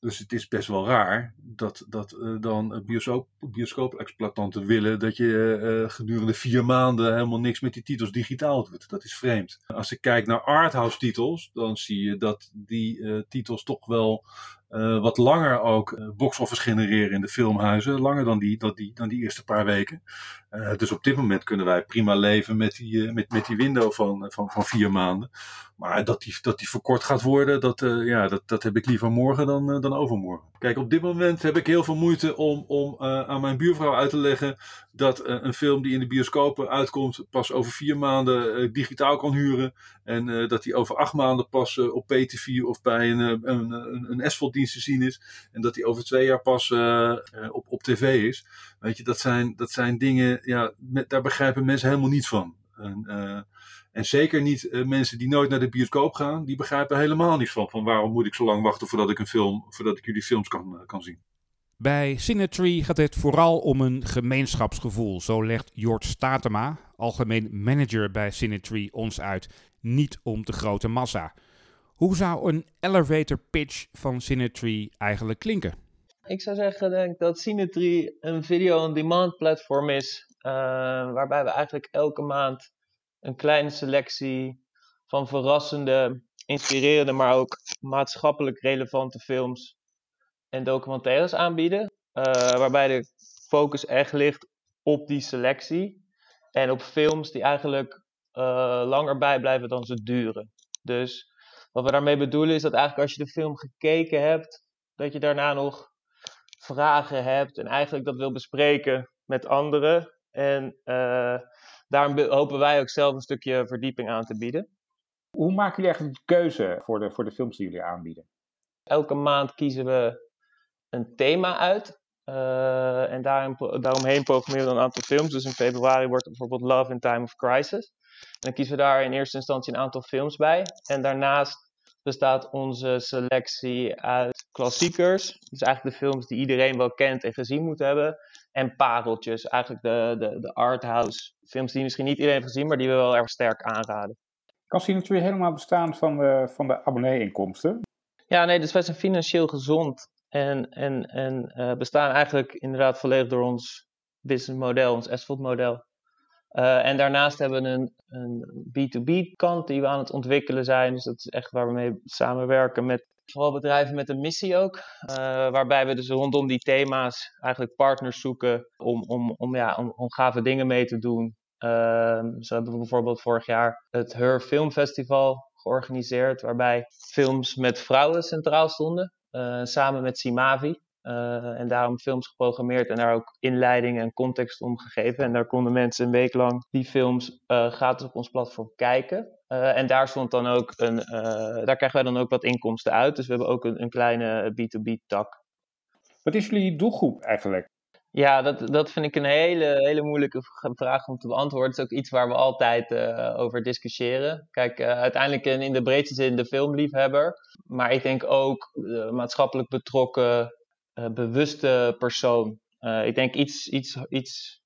Dus het is best wel raar dat, dat uh, dan bioscoop, bioscoop-exploitanten willen dat je gedurende vier maanden helemaal niks met die titels digitaal doet. Dat is vreemd. Als ik kijk naar arthouse titels, dan zie je dat die titels toch wel uh, wat langer ook uh, box-office genereren in de filmhuizen. Langer dan die, dan die, dan die eerste paar weken. Uh, dus op dit moment kunnen wij prima leven met die, met, met die window van, van, van vier maanden. Maar dat die, dat die verkort gaat worden, dat, ja, dat, dat heb ik liever morgen dan, dan overmorgen. Kijk, op dit moment heb ik heel veel moeite om, om aan mijn buurvrouw uit te leggen dat een film die in de bioscopen uitkomt pas over vier maanden digitaal kan huren. En dat die over acht maanden pas op PTV of bij een, een, een, een dienst te zien is. En dat die over twee jaar pas op, op tv is. Weet je, dat zijn, dat zijn dingen, ja, daar begrijpen mensen helemaal niets van. En, en zeker niet uh, mensen die nooit naar de bioscoop gaan, die begrijpen helemaal niets van. Van waarom moet ik zo lang wachten voordat ik een film, voordat ik jullie films kan, kan zien. Bij Cinetree gaat het vooral om een gemeenschapsgevoel. Zo legt Jort Statema, algemeen manager bij Cinetree, ons uit. Niet om de grote massa. Hoe zou een elevator pitch van Cinetree eigenlijk klinken? Ik zou zeggen denk, dat Cinetree een video-on-demand platform is, uh, waarbij we eigenlijk elke maand een kleine selectie van verrassende, inspirerende, maar ook maatschappelijk relevante films en documentaires aanbieden. Uh, waarbij de focus echt ligt op die selectie en op films die eigenlijk uh, langer bijblijven dan ze duren. Dus wat we daarmee bedoelen is dat eigenlijk als je de film gekeken hebt, dat je daarna nog vragen hebt en eigenlijk dat wil bespreken met anderen. En uh, daarom hopen wij ook zelf een stukje verdieping aan te bieden. Hoe maken jullie eigenlijk de keuze voor de, voor de films die jullie aanbieden? Elke maand kiezen we een thema uit. Uh, en daarom, daaromheen programmeren we een aantal films. Dus in februari wordt er bijvoorbeeld Love in Time of Crisis. En dan kiezen we daar in eerste instantie een aantal films bij. En daarnaast bestaat onze selectie uit klassiekers. Dus eigenlijk de films die iedereen wel kent en gezien moet hebben. En pareltjes, eigenlijk de, de, de arthouse films die misschien niet iedereen heeft gezien, maar die we wel erg sterk aanraden. Kan zien natuurlijk helemaal bestaan van de, van de abonnee-inkomsten? Ja, nee, dus wij zijn financieel gezond en, en, en uh, bestaan eigenlijk inderdaad volledig door ons businessmodel, ons Asphalt model. Uh, en daarnaast hebben we een, een B2B kant die we aan het ontwikkelen zijn. Dus dat is echt waar we mee samenwerken met vooral bedrijven met een missie ook. Uh, waarbij we dus rondom die thema's eigenlijk partners zoeken om, om, om, ja, om, om gave dingen mee te doen. Uh, hebben bijvoorbeeld vorig jaar het Her Film Festival georganiseerd. Waarbij films met vrouwen centraal stonden. samen met Simavi. Eh, en daarom films geprogrammeerd en daar ook inleiding en context om gegeven. En daar konden mensen een week lang die films uh, gratis op ons platform kijken. Uh, en daar stond dan ook een, daar krijgen wij dan ook wat inkomsten uit. Dus we hebben ook een, een kleine B2B-tak. Wat is jullie doelgroep eigenlijk? Ja, dat, dat vind ik een hele, hele moeilijke vraag om te beantwoorden. Het is ook iets waar we altijd uh, over discussiëren. Kijk, uh, uiteindelijk in de breedste zin de filmliefhebber. Maar ik denk ook maatschappelijk betrokken, bewuste persoon. ik denk iets, iets, iets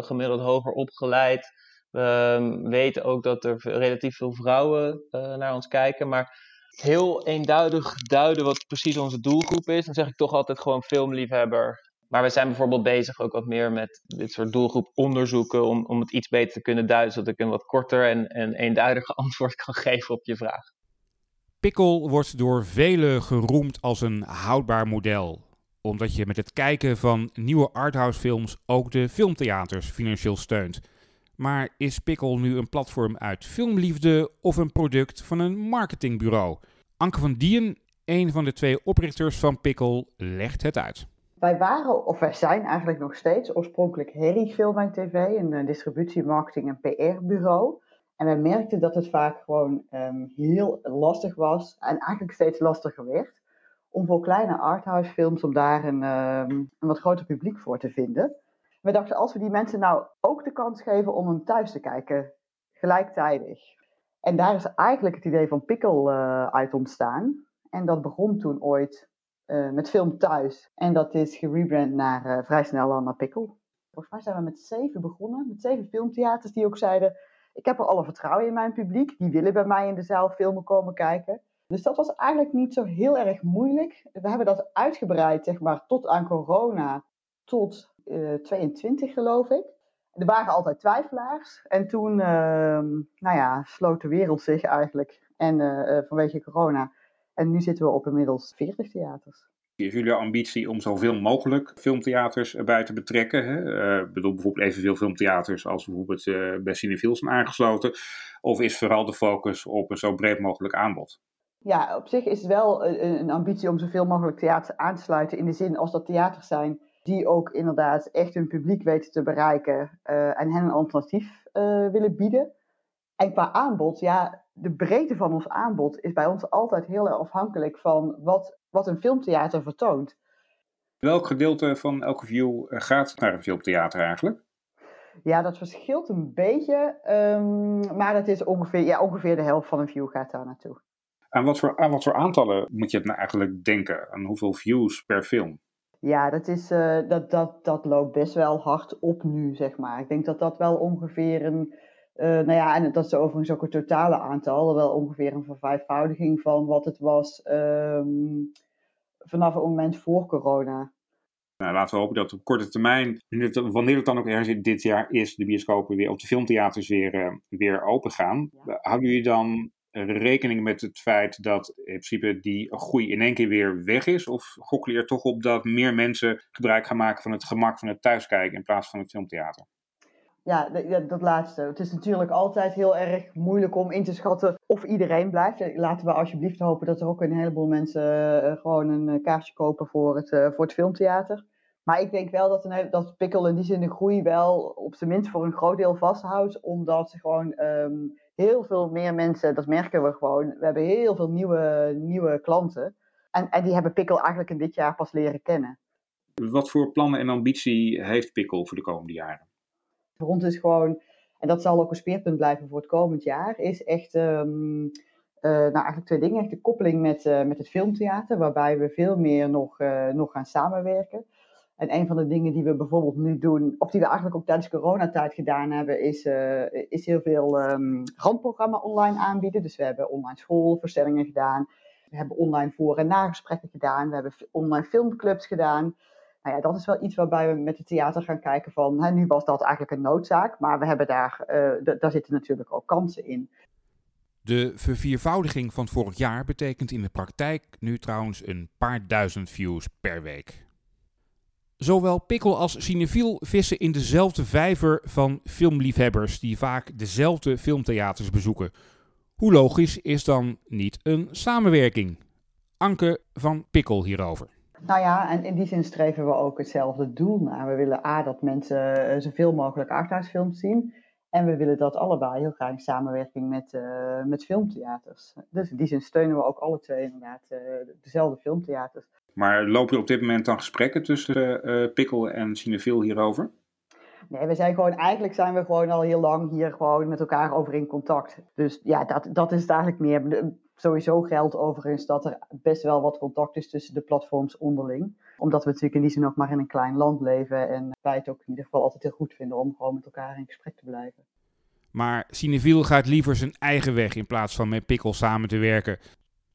gemiddeld hoger opgeleid. We weten ook dat er relatief veel vrouwen naar ons kijken. Maar heel eenduidig duiden wat precies onze doelgroep is, dan zeg ik toch altijd gewoon filmliefhebber. Maar we zijn bijvoorbeeld bezig ook wat meer met dit soort doelgroep onderzoeken om, om het iets beter te kunnen duiden, zodat ik een wat korter en, en eenduidiger *laughs* antwoord kan geven op je vraag. Pickle wordt door velen geroemd als een houdbaar model, omdat je met het kijken van nieuwe arthouse films ook de filmtheaters financieel steunt. Maar is Pickle nu een platform uit filmliefde of een product van een marketingbureau? Anke van Dien, een van de twee oprichters van Pickle, legt het uit. Wij waren, of wij zijn eigenlijk nog steeds, oorspronkelijk Harry Film en TV, een uh, distributie, marketing en PR-bureau. En wij merkten dat het vaak gewoon um, heel lastig was en eigenlijk steeds lastiger werd om voor kleine arthouse films, om daar een, um, een wat groter publiek voor te vinden. We dachten, als we die mensen nou ook de kans geven om hem thuis te kijken, gelijktijdig. En daar is eigenlijk het idee van Pickle uh, uit ontstaan. En dat begon toen ooit uh, met film thuis. En dat is gerebrand naar uh, vrij snel naar Pickle. Volgens mij zijn we met zeven begonnen, met zeven filmtheaters die ook zeiden: Ik heb er alle vertrouwen in mijn publiek, die willen bij mij in de zaal filmen komen kijken. Dus dat was eigenlijk niet zo heel erg moeilijk. We hebben dat uitgebreid, zeg maar, tot aan corona, tot uh, 22 geloof ik. Er waren altijd twijfelaars. En toen, nou ja, sloot de wereld zich eigenlijk. En vanwege corona en nu zitten we op inmiddels 40 theaters. Is jullie ambitie om zoveel mogelijk filmtheaters erbij te betrekken? Hè? Bedoel bijvoorbeeld evenveel filmtheaters als bijvoorbeeld bij Cineville zijn aangesloten. Of is vooral de focus op een zo breed mogelijk aanbod? Ja, op zich is het wel een, een ambitie om zoveel mogelijk theaters aan te sluiten. In de zin als dat theaters zijn die ook inderdaad echt hun publiek weten te bereiken. Uh, en hen een alternatief willen bieden. En qua aanbod, ja, de breedte van ons aanbod is bij ons altijd heel erg afhankelijk van wat, wat een filmtheater vertoont. Welk gedeelte van elke view eh, gaat naar een filmtheater eigenlijk? Ja, dat verschilt een beetje, um, maar het is ongeveer, ja, ongeveer de helft van een view gaat daar naartoe. Aan wat, voor, aan wat voor aantallen moet je het nou eigenlijk denken? Aan hoeveel views per film? Ja, dat, is, uh, dat, dat, dat loopt best wel hard op nu, zeg maar. Ik denk dat dat wel ongeveer een uh, nou ja, en dat is overigens ook het totale aantal, wel ongeveer een vervijfvoudiging van wat het was um, vanaf het moment voor corona. Nou, laten we hopen dat op korte termijn, wanneer het dan ook ergens dit jaar is, de bioscopen weer, of de filmtheaters weer, uh, weer open gaan. Ja. Houden jullie dan rekening met het feit dat in principe die groei in één keer weer weg is? Of gokken er toch op dat meer mensen gebruik gaan maken van het gemak van het thuiskijken in plaats van het filmtheater? Ja, dat laatste. Het is natuurlijk altijd heel erg moeilijk om in te schatten of iedereen blijft. Laten we alsjeblieft hopen dat er ook een heleboel mensen uh, gewoon een kaartje kopen voor het, voor het filmtheater. Maar ik denk wel dat, een, dat Pikkel in die zin de groei wel op zijn minst voor een groot deel vasthoudt. Omdat ze gewoon um, heel veel meer mensen, dat merken we gewoon. We hebben heel veel nieuwe, nieuwe klanten. En, en die hebben Pikkel eigenlijk in dit jaar pas leren kennen. Wat voor plannen en ambitie heeft Pikkel voor de komende jaren? Voor ons is gewoon, en dat zal ook een speerpunt blijven voor het komend jaar, is echt um, uh, nou, eigenlijk twee dingen. Echt de koppeling met, uh, met het filmtheater, waarbij we veel meer nog, uh, nog gaan samenwerken. En een van de dingen die we bijvoorbeeld nu doen, of die we eigenlijk ook tijdens coronatijd gedaan hebben, is, is heel veel um, randprogramma online aanbieden. Dus we hebben online schoolverstellingen gedaan. We hebben online voor- en nagesprekken gedaan. We hebben online filmclubs gedaan. Nou ja, dat is wel iets waarbij we met het theater gaan kijken van, hè, nu was dat eigenlijk een noodzaak, maar we hebben daar, uh, daar zitten natuurlijk ook kansen in. De verviervoudiging van vorig jaar betekent in de praktijk nu trouwens een paar duizend views per week. Zowel Pikkel als Cinefiel vissen in dezelfde vijver van filmliefhebbers die vaak dezelfde filmtheaters bezoeken. Hoe logisch is dan niet een samenwerking? Anke van Pikkel hierover. Nou ja, en in die zin streven we ook hetzelfde doel na. We willen A, dat mensen uh, zoveel mogelijk arthousefilms zien. En we willen dat allebei heel graag in samenwerking met, uh, met filmtheaters. Dus in die zin steunen we ook alle twee inderdaad uh, dezelfde filmtheaters. Maar lopen er op dit moment dan gesprekken tussen uh, Pikkel en Cineville hierover? Nee, we zijn gewoon, eigenlijk zijn we gewoon al heel lang hier gewoon met elkaar over in contact. Dus ja, dat, dat is het eigenlijk meer. Sowieso geldt overigens dat er best wel wat contact is tussen de platforms onderling. Omdat we natuurlijk in die zin ook maar in een klein land leven. En wij het ook in ieder geval altijd heel goed vinden om gewoon met elkaar in gesprek te blijven. Maar Cineville gaat liever zijn eigen weg in plaats van met Pikkel samen te werken.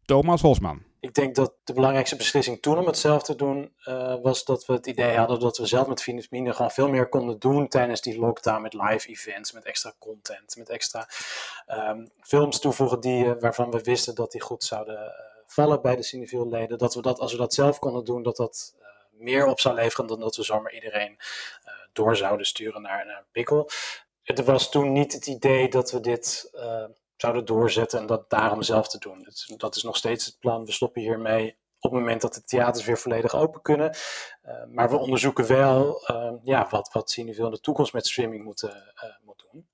Thomas Hosman. Ik denk dat de belangrijkste beslissing toen om het zelf te doen, uh, was dat we het idee hadden dat we zelf met Finismine gewoon veel meer konden doen tijdens die lockdown met live events, met extra content, met extra um, films toevoegen die, uh, waarvan we wisten dat die goed zouden uh, vallen bij de Cineville leden. Dat we dat, als we dat zelf konden doen, dat dat meer op zou leveren dan dat we zomaar iedereen door zouden sturen naar, een pikkel. Er was toen niet het idee dat we dit zouden doorzetten en dat daarom zelf te doen. Dat is nog steeds het plan. We stoppen hiermee op het moment dat de theaters weer volledig open kunnen. Uh, maar we onderzoeken wel uh, ja, wat, wat Cineville in de toekomst met streaming moet, uh, moet doen.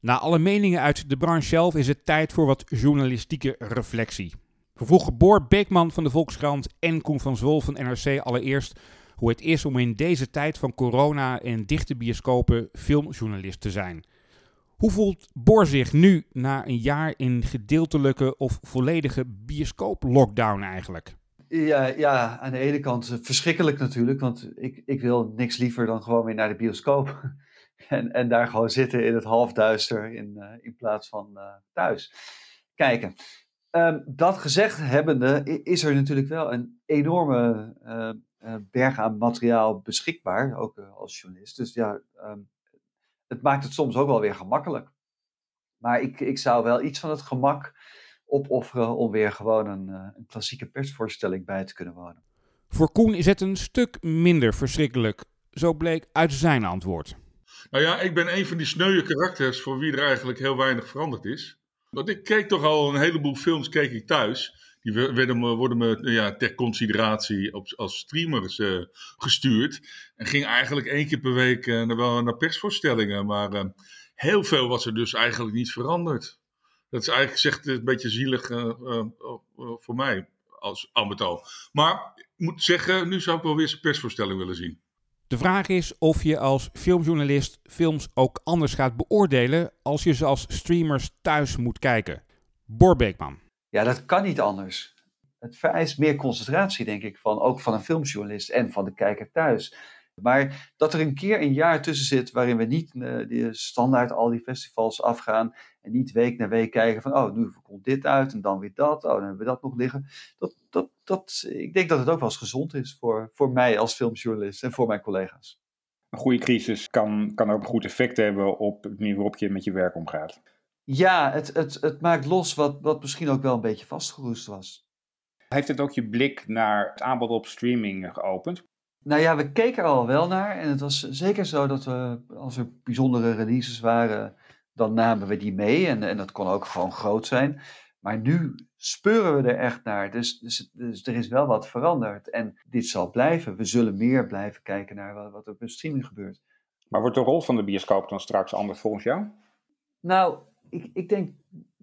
Na alle meningen uit de branche zelf is het tijd voor wat journalistieke reflectie. We vroegen Boor Beekman van de Volkskrant en Koen van Zwol van NRC allereerst hoe het is om in deze tijd van corona en dichte bioscopen filmjournalist te zijn. Hoe voelt Boor zich nu na een jaar in gedeeltelijke of volledige bioscoop-lockdown eigenlijk? Ja, ja, aan de ene kant verschrikkelijk natuurlijk, want ik, ik wil niks liever dan gewoon weer naar de bioscoop. *laughs* en, en daar gewoon zitten in het halfduister in, uh, in plaats van uh, thuis kijken. Um, dat gezegd hebbende is er natuurlijk wel een enorme uh, berg aan materiaal beschikbaar, ook als journalist. Dus ja, um, het maakt het soms ook wel weer gemakkelijk. Maar ik, ik zou wel iets van het gemak opofferen om weer gewoon een, uh, een klassieke persvoorstelling bij te kunnen wonen. Voor Koen is het een stuk minder verschrikkelijk. Zo bleek uit zijn antwoord. Nou ja, ik ben een van die sneuwe karakters voor wie er eigenlijk heel weinig veranderd is. Want ik keek toch al een heleboel films keek ik thuis. Die werden me, worden me ja, ter consideratie op, als streamers uh, gestuurd. En ging eigenlijk één keer per week uh, naar, wel naar persvoorstellingen. Maar heel veel was er dus eigenlijk niet veranderd. Dat is eigenlijk zegt een beetje zielig voor mij als amateur. Maar ik moet zeggen, nu zou ik wel weer een persvoorstelling willen zien. De vraag is of je als filmjournalist films ook anders gaat beoordelen als je ze als streamers thuis moet kijken. Borbeekman. Ja, dat kan niet anders. Het vereist meer concentratie, denk ik, van, ook van een filmjournalist en van de kijker thuis. Maar dat er een keer een jaar tussen zit waarin we niet uh, standaard al die festivals afgaan en niet week na week kijken van, oh, nu komt dit uit en dan weer dat, oh, dan hebben we dat nog liggen. Dat, dat, dat, ik denk dat het ook wel eens gezond is voor, voor mij als filmjournalist en voor mijn collega's. Een goede crisis kan, kan ook een goed effect hebben op het manier waarop je met je werk omgaat. Ja, het, het, het maakt los wat, wat misschien ook wel een beetje vastgeroest was. Heeft het ook je blik naar het aanbod op streaming geopend? Nou ja, we keken er al wel naar. En het was zeker zo dat we, als er bijzondere releases waren, dan namen we die mee. En, en dat kon ook gewoon groot zijn. Maar nu speuren we er echt naar. Dus, dus, dus er is wel wat veranderd. En dit zal blijven. We zullen meer blijven kijken naar wat, wat er op streaming gebeurt. Maar wordt de rol van de bioscoop dan straks anders volgens jou? Nou, ik, ik denk,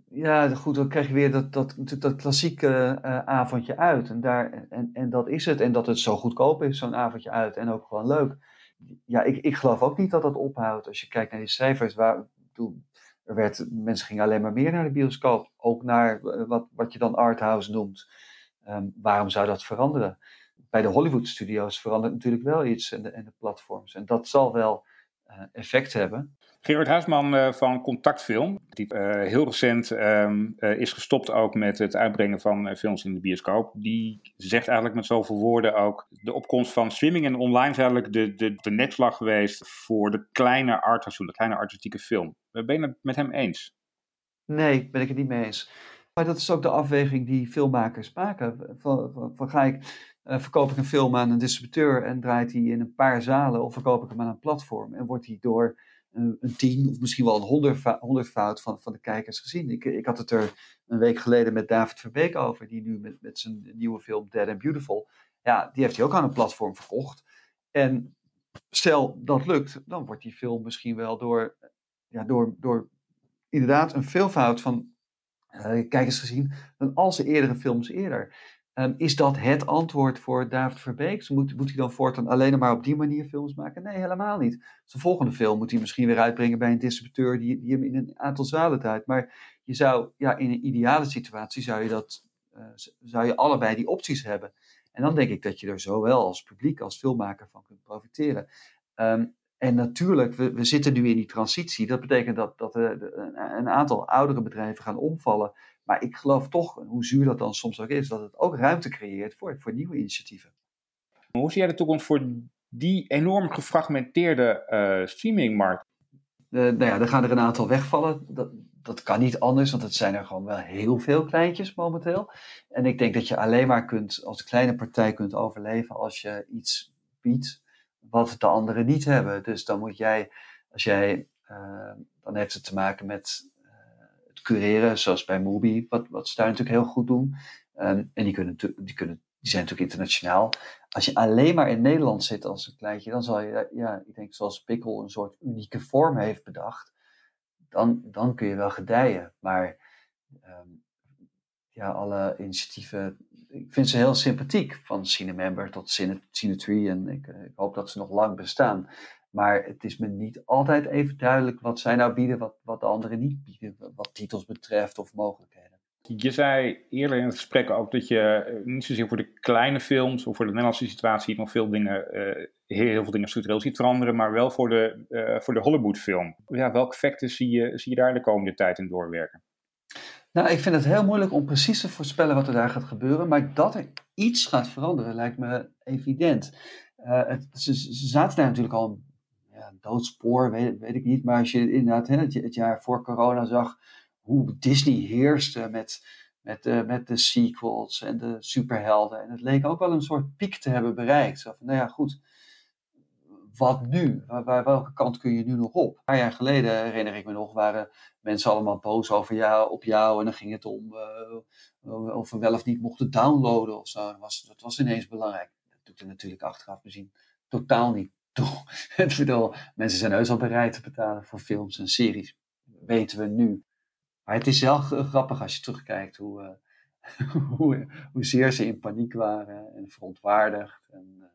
ja, goed, dan krijg je weer dat, dat, dat klassieke uh, avondje uit. En, daar, en, en dat is het. En dat het zo goedkoop is, zo'n avondje uit. En ook gewoon leuk. Ja, ik, ik geloof ook niet dat dat ophoudt. Als je kijkt naar die cijfers, waar, er werd, mensen gingen alleen maar meer naar de bioscoop. Ook naar uh, wat, wat je dan arthouse noemt. Um, waarom zou dat veranderen? Bij de Hollywood studios verandert natuurlijk wel iets en de, en de platforms. En dat zal wel effect hebben. Gerard Huisman uh, van Contactfilm, die uh, heel recent um, uh, is gestopt ook met het uitbrengen van films in de bioscoop, die zegt eigenlijk met zoveel woorden ook, de opkomst van streaming en online is eigenlijk de, de, de netslag geweest voor de kleine artseizoen, de kleine artistieke film. Ben je het met hem eens? Nee, ben ik het niet mee eens. Maar dat is ook de afweging die filmmakers maken. Van, van, van ga ik, verkoop ik een film aan een distributeur en draait die in een paar zalen, of verkoop ik hem aan een platform en wordt die door een tien of misschien wel een honderd, honderdvoud van, van de kijkers gezien. Ik, ik had het er een week geleden met David Verbeek over, die nu met, met zijn nieuwe film Dead and Beautiful Ja, die heeft hij ook aan een platform verkocht. En stel dat lukt, dan wordt die film misschien wel door, ja, door, door inderdaad een veelvoud van uh, kijkers gezien dan al zijn eerdere films eerder. Um, is dat het antwoord voor David Verbeek? Moet, moet hij dan voortaan alleen maar op die manier films maken? Nee, helemaal niet. Zijn volgende film moet hij misschien weer uitbrengen bij een distributeur die, die hem in een aantal zalen draait. Maar je zou, ja, in een ideale situatie zou je, dat, uh, zou je allebei die opties hebben. En dan denk ik dat je er zowel als publiek als filmmaker van kunt profiteren. Um, en natuurlijk, we, we zitten nu in die transitie. Dat betekent dat, dat er een aantal oudere bedrijven gaan omvallen. Maar ik geloof toch, hoe zuur dat dan soms ook is, dat het ook ruimte creëert voor, voor nieuwe initiatieven. Hoe zie jij de toekomst voor die enorm gefragmenteerde uh, streamingmarkt? Uh, nou ja, er gaan er een aantal wegvallen. Dat, dat kan niet anders, want het zijn er gewoon wel heel veel kleintjes momenteel. En ik denk dat je alleen maar kunt, als kleine partij kunt overleven als je iets biedt wat de anderen niet hebben. Dus dan moet jij, als jij, uh, dan heeft het te maken met cureren, zoals bij Mubi, wat, wat ze daar natuurlijk heel goed doen. Um, en die, kunnen, die, kunnen, die zijn natuurlijk internationaal. Als je alleen maar in Nederland zit als een kleintje, dan zal je, ja, ik denk zoals Pikkel een soort unieke vorm heeft bedacht, dan, dan kun je wel gedijen. Maar um, ja, alle initiatieven ik vind ze heel sympathiek, van Cinemember tot Cine, Cinetree. En ik, ik, hoop dat ze nog lang bestaan. Maar het is me niet altijd even duidelijk wat zij nou bieden, wat, wat de anderen niet bieden, wat titels betreft of mogelijkheden. Je zei eerder in het gesprek ook dat je niet zozeer voor de kleine films of voor de Nederlandse situatie nog veel dingen, uh, heel, veel dingen structureel ziet veranderen, maar wel voor de, uh, voor de Hollywood-film. Ja, welke effecten zie je, zie je daar de komende tijd in doorwerken? Nou, ik vind het heel moeilijk om precies te voorspellen wat er daar gaat gebeuren. Maar dat er iets gaat veranderen lijkt me evident. Uh, het, ze, ze, zaten daar natuurlijk al een ja, doodspoor, weet, weet, ik niet. Maar als je inderdaad het, jaar voor corona zag hoe Disney heerste met, met, uh, met de sequels en de superhelden. En het leek ook wel een soort piek te hebben bereikt. Zo van, nou ja, goed wat nu? Waar, welke kant kun je nu nog op? Een paar jaar geleden, herinner ik me nog, waren mensen allemaal boos over jou, op jou. En dan ging het om uh, of we wel of niet mochten downloaden of zo. Dat was, dat was ineens belangrijk. Dat doet er natuurlijk achteraf bezien totaal niet toe. *laughs* ik bedoel, mensen zijn heus al bereid te betalen voor films en series. Weten we nu. Maar het is wel grappig als je terugkijkt hoe, uh, *laughs* hoe, hoezeer ze in paniek waren en verontwaardigd. En,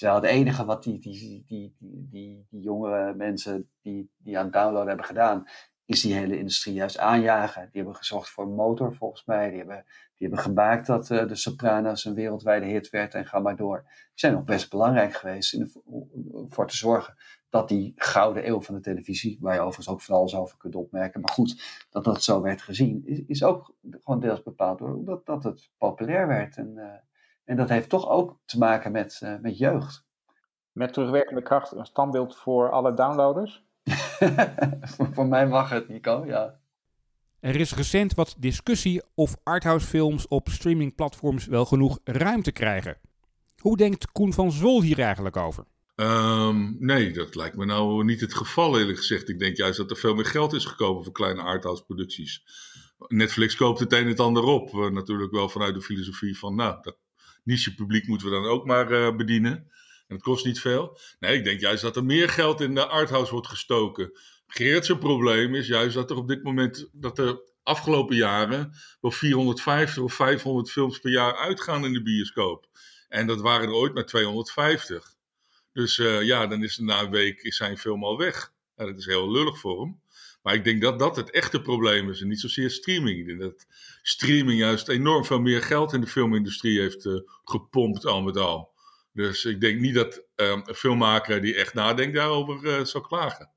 uh, het enige wat die, die, die, die, die, die jongere mensen die, die aan het downloaden hebben gedaan, is die hele industrie juist aanjagen. Die hebben gezorgd voor een motor volgens mij. Die hebben, die hebben gemaakt dat uh, de Sopranos een wereldwijde hit werd en ga maar door. Die zijn ook best belangrijk geweest in de, voor te zorgen dat die gouden eeuw van de televisie, waar je overigens ook van alles over kunt opmerken, maar goed, dat dat zo werd gezien, is, is ook gewoon deels bepaald door dat, dat het populair werd. En, uh, en dat heeft toch ook te maken met, uh, met jeugd. Met terugwerkende kracht een standbeeld voor alle downloaders? *laughs* voor mij mag het, Nico, ja. Er is recent wat discussie of arthouse-films op streamingplatforms wel genoeg ruimte krijgen. Hoe denkt Koen van Zwol hier eigenlijk over? Um, nee, dat lijkt me nou niet het geval eerlijk gezegd. Ik denk juist dat er veel meer geld is gekomen voor kleine arthouse-producties. Netflix koopt het een en het ander op. Uh, natuurlijk wel vanuit de filosofie van, nou, dat niche publiek moeten we dan ook maar uh, bedienen. En het kost niet veel. Nee, ik denk juist dat er meer geld in de arthouse wordt gestoken. Geert probleem is juist dat er op dit moment, dat er afgelopen jaren wel 450 of 500 films per jaar uitgaan in de bioscoop. En dat waren er ooit maar 250. Dus uh, ja, dan is na een week is zijn film al weg. Dat is heel lullig voor hem. Maar ik denk dat dat het echte probleem is en niet zozeer streaming. Ik denk dat streaming juist enorm veel meer geld in de filmindustrie heeft uh, gepompt al met al. Dus ik denk niet dat um, een filmmaker die echt nadenkt daarover uh, zou klagen.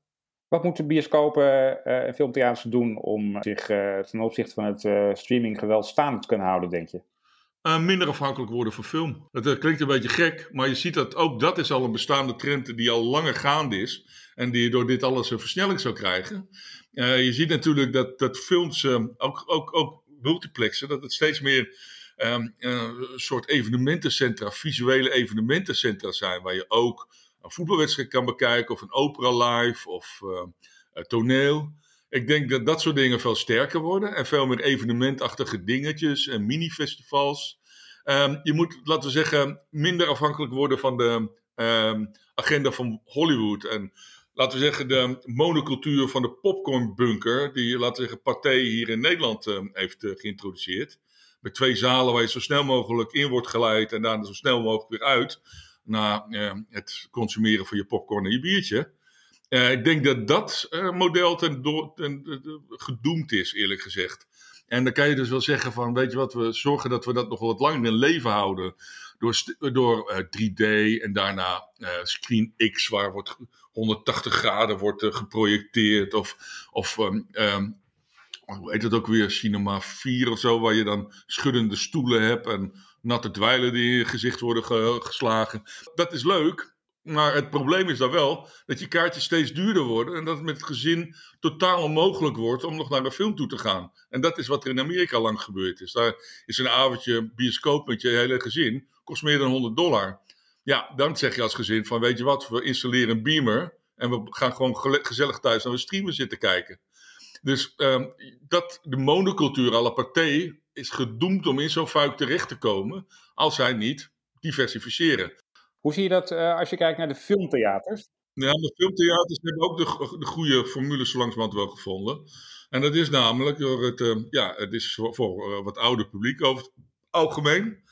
Wat moeten bioscopen uh, en filmtheaters doen om zich ten opzichte van het streaminggeweld staande te kunnen houden, denk je? Uh, minder afhankelijk worden van film. Uh, klinkt een beetje gek, maar je ziet dat ook dat is al een bestaande trend die al langer gaande is. En die door dit alles een versnelling zou krijgen. Uh, je ziet natuurlijk dat, dat films, ook, ook, ook multiplexen, dat het steeds meer um, een soort evenementencentra, visuele evenementencentra zijn. Waar je ook een voetbalwedstrijd kan bekijken, of een opera live, of toneel. Ik denk dat dat soort dingen veel sterker worden en veel meer evenementachtige dingetjes en mini-festivals. Ehm, je moet, laten we zeggen, minder afhankelijk worden van de ehm, agenda van Hollywood. En laten we zeggen, de monocultuur van de popcornbunker, die, laten we zeggen, Pathé hier in Nederland ehm, heeft eh, geïntroduceerd. Met twee zalen waar je zo snel mogelijk in wordt geleid en daarna zo snel mogelijk weer uit. Na eh, het consumeren van je popcorn en je biertje. Eh, ik denk dat dat eh, model ten door, ten, ten- gedoemd is, eerlijk gezegd. En dan kan je dus wel zeggen van, weet je wat, we zorgen dat we dat nog wat langer in leven houden. Door, door eh, 3D en daarna eh, Screen X, waar wordt ge- 180 graden wordt eh, geprojecteerd. Of, of ehm, ehm, hoe heet het ook weer, Cinema 4 of zo, waar je dan schuddende stoelen hebt en natte dweilen die in je gezicht worden ge- geslagen. Dat is leuk, maar het probleem is dan wel dat je kaartjes steeds duurder worden en dat het met het gezin totaal onmogelijk wordt om nog naar een film toe te gaan. En dat is wat er in Amerika lang gebeurd is. Daar is een avondje bioscoop met je hele gezin, kost meer dan 100 dollar. Ja, dan zeg je als gezin van weet je wat, we installeren een beamer en we gaan gewoon gezellig thuis naar een streamer zitten kijken. Dus ehm, dat, de monocultuur à la Pathé is gedoemd om in zo'n fuik terecht te komen als zij niet diversificeren. Hoe zie je dat eh, als je kijkt naar de filmtheaters? Ja, de filmtheaters hebben ook de, de goede formules zo langzamerhand wel gevonden. En dat is namelijk door het, eh, ja, het is voor, voor eh, wat ouder publiek over het algemeen.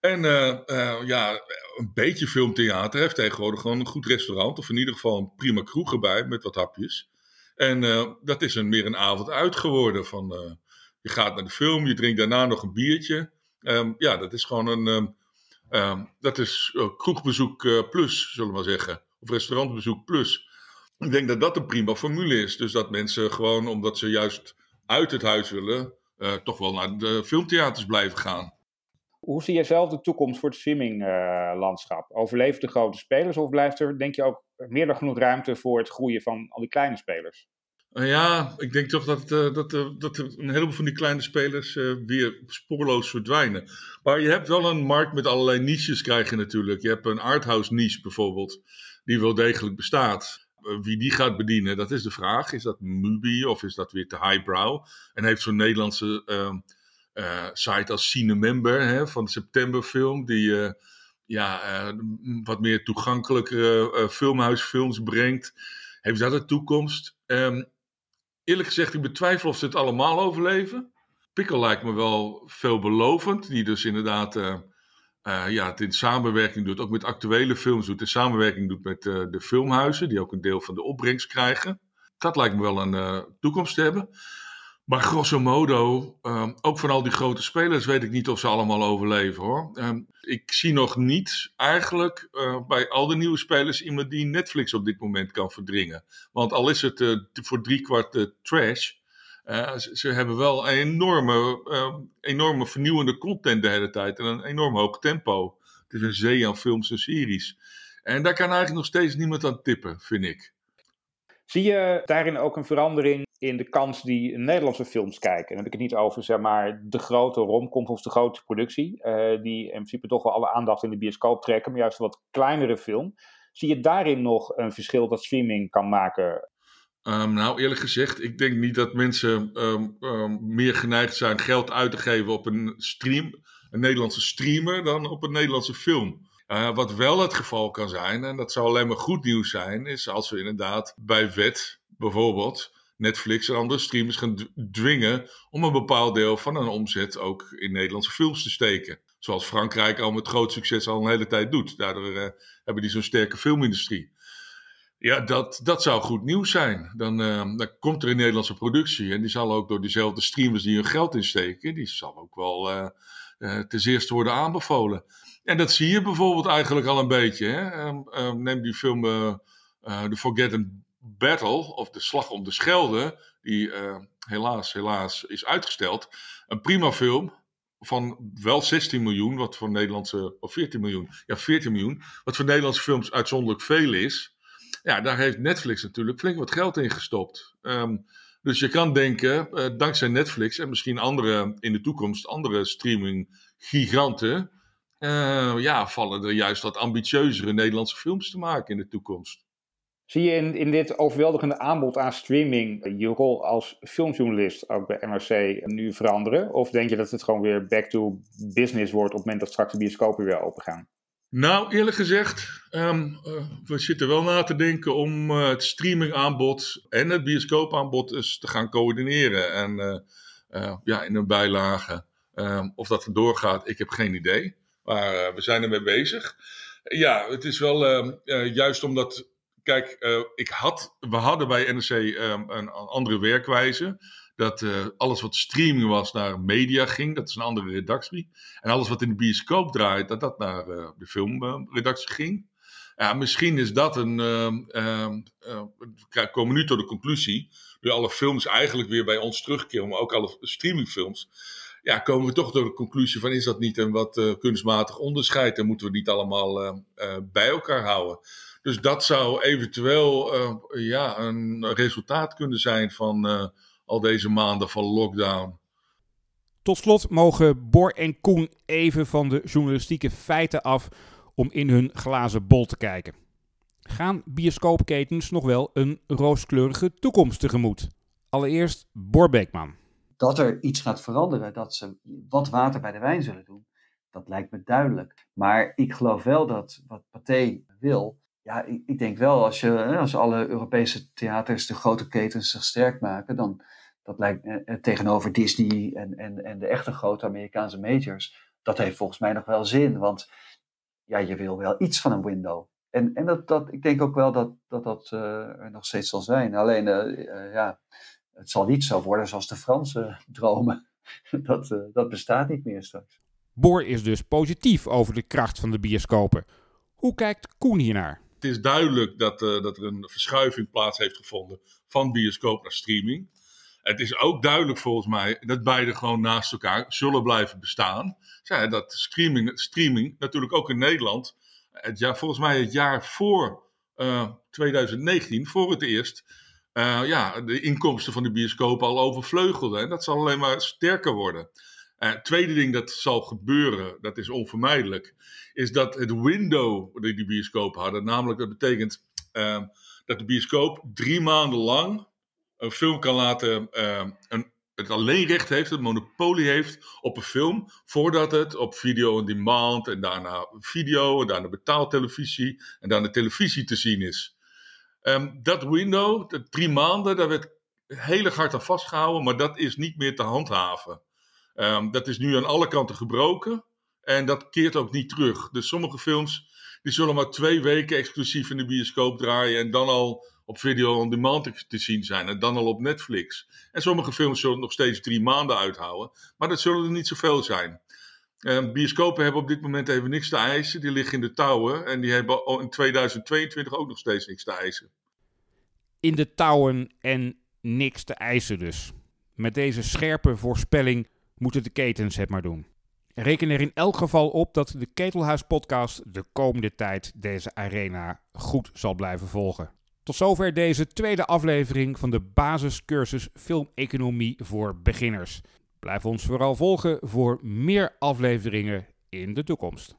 En eh, ja, een beetje filmtheater heeft tegenwoordig gewoon een goed restaurant. Of in ieder geval een prima kroeg erbij met wat hapjes. En eh, dat is een, meer een avond uit geworden. Van, eh, je gaat naar de film, je drinkt daarna nog een biertje. Ehm, ja, dat is gewoon een... ehm, ehm, dat is eh, kroegbezoek plus, zullen we maar zeggen. Of restaurantbezoek plus. Ik denk dat dat een prima formule is. Dus dat mensen gewoon, omdat ze juist uit het huis willen, toch wel naar de filmtheaters blijven gaan. Hoe zie je zelf de toekomst voor het streaminglandschap? Overleven de grote spelers of blijft er, denk je, ook meer dan genoeg ruimte voor het groeien van al die kleine spelers? Eh, ja, ik denk toch dat, eh, dat, eh, dat een heleboel van die kleine spelers eh, weer spoorloos verdwijnen. Maar je hebt wel een markt met allerlei niches krijg je natuurlijk. Je hebt een arthouse niche bijvoorbeeld, die wel degelijk bestaat. Eh, wie die gaat bedienen, dat is de vraag. Is dat Mubi of is dat weer te highbrow? En heeft zo'n Nederlandse ehm, eh, site als Cinemember hè, van de septemberfilm, die eh, ja, eh, wat meer toegankelijkere eh, filmhuisfilms brengt. Heeft dat een toekomst? Ehm, eerlijk gezegd, ik betwijfel of ze het allemaal overleven. Pikkel lijkt me wel veelbelovend, die dus inderdaad eh, eh, ja, het in samenwerking doet, ook met actuele films doet, in samenwerking doet met eh, de filmhuizen, die ook een deel van de opbrengst krijgen. Dat lijkt me wel een eh, toekomst te hebben. Maar grosso modo, ehm, ook van al die grote spelers weet ik niet of ze allemaal overleven hoor. Ehm, ik zie nog niet eigenlijk eh, bij al de nieuwe spelers iemand die Netflix op dit moment kan verdringen. Want al is het eh, voor driekwart eh, trash, ze, ze hebben wel een enorme, ehm, enorme vernieuwende content de hele tijd en een enorm hoog tempo. Het is een zee aan films en series. En daar kan eigenlijk nog steeds niemand aan tippen, vind ik. Zie je daarin ook een verandering in de kans die Nederlandse films kijken? Dan heb ik het niet over zeg maar, de grote romcoms of de grote productie, eh, die in principe toch wel alle aandacht in de bioscoop trekken, maar juist een wat kleinere film. Zie je daarin nog een verschil dat streaming kan maken? Ehm, nou, eerlijk gezegd, ik denk niet dat mensen ehm, ehm, meer geneigd zijn geld uit te geven op een stream, een Nederlandse streamer, dan op een Nederlandse film. Eh, wat wel het geval kan zijn, en dat zou alleen maar goed nieuws zijn, is als we inderdaad bij wet bijvoorbeeld Netflix en andere streamers gaan dwingen om een bepaald deel van hun omzet ook in Nederlandse films te steken. Zoals Frankrijk al met groot succes al een hele tijd doet. Daardoor eh, hebben die zo'n sterke filmindustrie. Ja, dat, dat zou goed nieuws zijn. Dan, eh, dan komt er een Nederlandse productie en die zal ook door diezelfde streamers die hun geld insteken, die zal ook wel eh eh, ten zeerste worden aanbevolen. En dat zie je bijvoorbeeld eigenlijk al een beetje. Hè? Ehm, ehm, neem die film The Forgotten Battle, of De Slag om de Schelde, die eh, helaas, helaas is uitgesteld. Een prima film van wel 16 miljoen, wat voor Nederlandse, of 14 miljoen, ja 14 miljoen, wat voor Nederlandse films uitzonderlijk veel is. Ja, daar heeft Netflix natuurlijk flink wat geld in gestopt. Ehm, dus je kan denken, eh, dankzij Netflix en misschien andere in de toekomst, andere streaming giganten, eh, ja, vallen er juist wat ambitieuzere Nederlandse films te maken in de toekomst. Zie je in, in dit overweldigende aanbod aan streaming je rol als filmjournalist ook bij NRC nu veranderen? Of denk je dat het gewoon weer back to business wordt op het moment dat straks de bioscopen weer open gaan? Nou, eerlijk gezegd, um, uh, we zitten wel na te denken om uh, het streamingaanbod en het bioscoopaanbod eens te gaan coördineren. En uh, ja, in een bijlage. Um, of dat er doorgaat, ik heb geen idee. Maar we zijn ermee bezig. Ja, het is wel ehm, juist omdat Kijk, uh, ik had, we hadden bij NRC um, een, een, andere werkwijze. Dat uh, alles wat streaming was naar media ging. Dat is een andere redactie. En alles wat in de bioscoop draait, dat dat naar uh, de filmredactie ging. Ja, misschien is dat een. we komen nu tot de conclusie. Nu alle films eigenlijk weer bij ons terugkeren, maar ook alle streamingfilms. Ja, komen we toch tot de conclusie van: is dat niet een wat kunstmatig onderscheid? En moeten we niet allemaal bij elkaar houden? Dus dat zou eventueel uh, ja, een resultaat kunnen zijn van uh, al deze maanden van lockdown. Tot slot mogen Bor en Koen even van de journalistieke feiten af om in hun glazen bol te kijken. Gaan bioscoopketens nog wel een rooskleurige toekomst tegemoet? Allereerst Bor Beekman. Dat er iets gaat veranderen, dat ze wat water bij de wijn zullen doen, dat lijkt me duidelijk. Maar ik geloof wel dat wat Pathé wil, ja, ik, ik, denk wel, als, je, als alle Europese theaters de grote ketens zich sterk maken, dan dat lijkt eh, eh, tegenover Disney en, en, en de echte grote Amerikaanse majors, dat heeft volgens mij nog wel zin, want ja, je wil wel iets van een window. En, en dat, dat, ik denk ook wel dat dat, dat uh, er nog steeds zal zijn. Alleen, ja, het zal niet zo worden zoals de Franse *laughs* dromen. dat, dat bestaat niet meer straks. Boor is dus positief over de kracht van de bioscopen. Hoe kijkt Koen hiernaar? Het is duidelijk dat, uh, dat er een verschuiving plaats heeft gevonden van bioscoop naar streaming. Het is ook duidelijk volgens mij dat beide gewoon naast elkaar zullen blijven bestaan. Dat streaming, streaming natuurlijk ook in Nederland, het jaar, volgens mij het jaar voor uh, 2019, voor het eerst, uh, ja, de inkomsten van de bioscoop al overvleugelden. En dat zal alleen maar sterker worden. Uh, tweede ding dat zal gebeuren, dat is onvermijdelijk, is dat het window dat die bioscoop hadden, namelijk dat betekent uh, dat de bioscoop drie maanden lang een film kan laten, uh, een, het alleen recht heeft, het monopolie heeft op een film, voordat het op video on demand en daarna video en daarna betaaltelevisie en daarna televisie te zien is. Um, dat window, de drie maanden, daar werd heel erg hard aan vastgehouden, maar dat is niet meer te handhaven. Um, dat is nu aan alle kanten gebroken. En dat keert ook niet terug. Dus sommige films die zullen maar twee weken exclusief in de bioscoop draaien. En dan al op video on demand te zien zijn. En dan al op Netflix. En sommige films zullen nog steeds drie maanden uithouden. Maar dat zullen er niet zoveel zijn. Um, bioscopen hebben op dit moment even niks te eisen. Die liggen in de touwen. En die hebben in 2022 ook nog steeds niks te eisen. In de touwen en niks te eisen dus. Met deze scherpe voorspelling moeten de ketens het maar doen. Reken er in elk geval op dat de Ketelhuis podcast de komende tijd deze arena goed zal blijven volgen. Tot zover deze tweede aflevering van de basiscursus Filmeconomie voor beginners. Blijf ons vooral volgen voor meer afleveringen in de toekomst.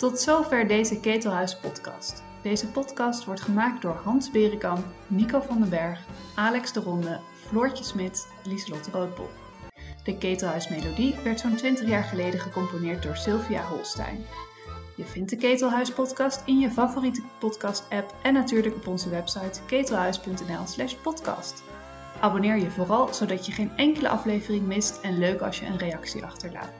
Tot zover deze Ketelhuis podcast. Deze podcast wordt gemaakt door Hans Berenkamp, Nico van den Berg, Alex de Ronde, Floortje Smit, Lieselotte Roodbol. De Ketelhuis-melodie werd zo'n 20 jaar geleden gecomponeerd door Sylvia Holstein. Je vindt de Ketelhuis podcast in je favoriete podcast app en natuurlijk op onze website ketelhuis.nl slash podcast. Abonneer je vooral zodat je geen enkele aflevering mist en leuk als je een reactie achterlaat.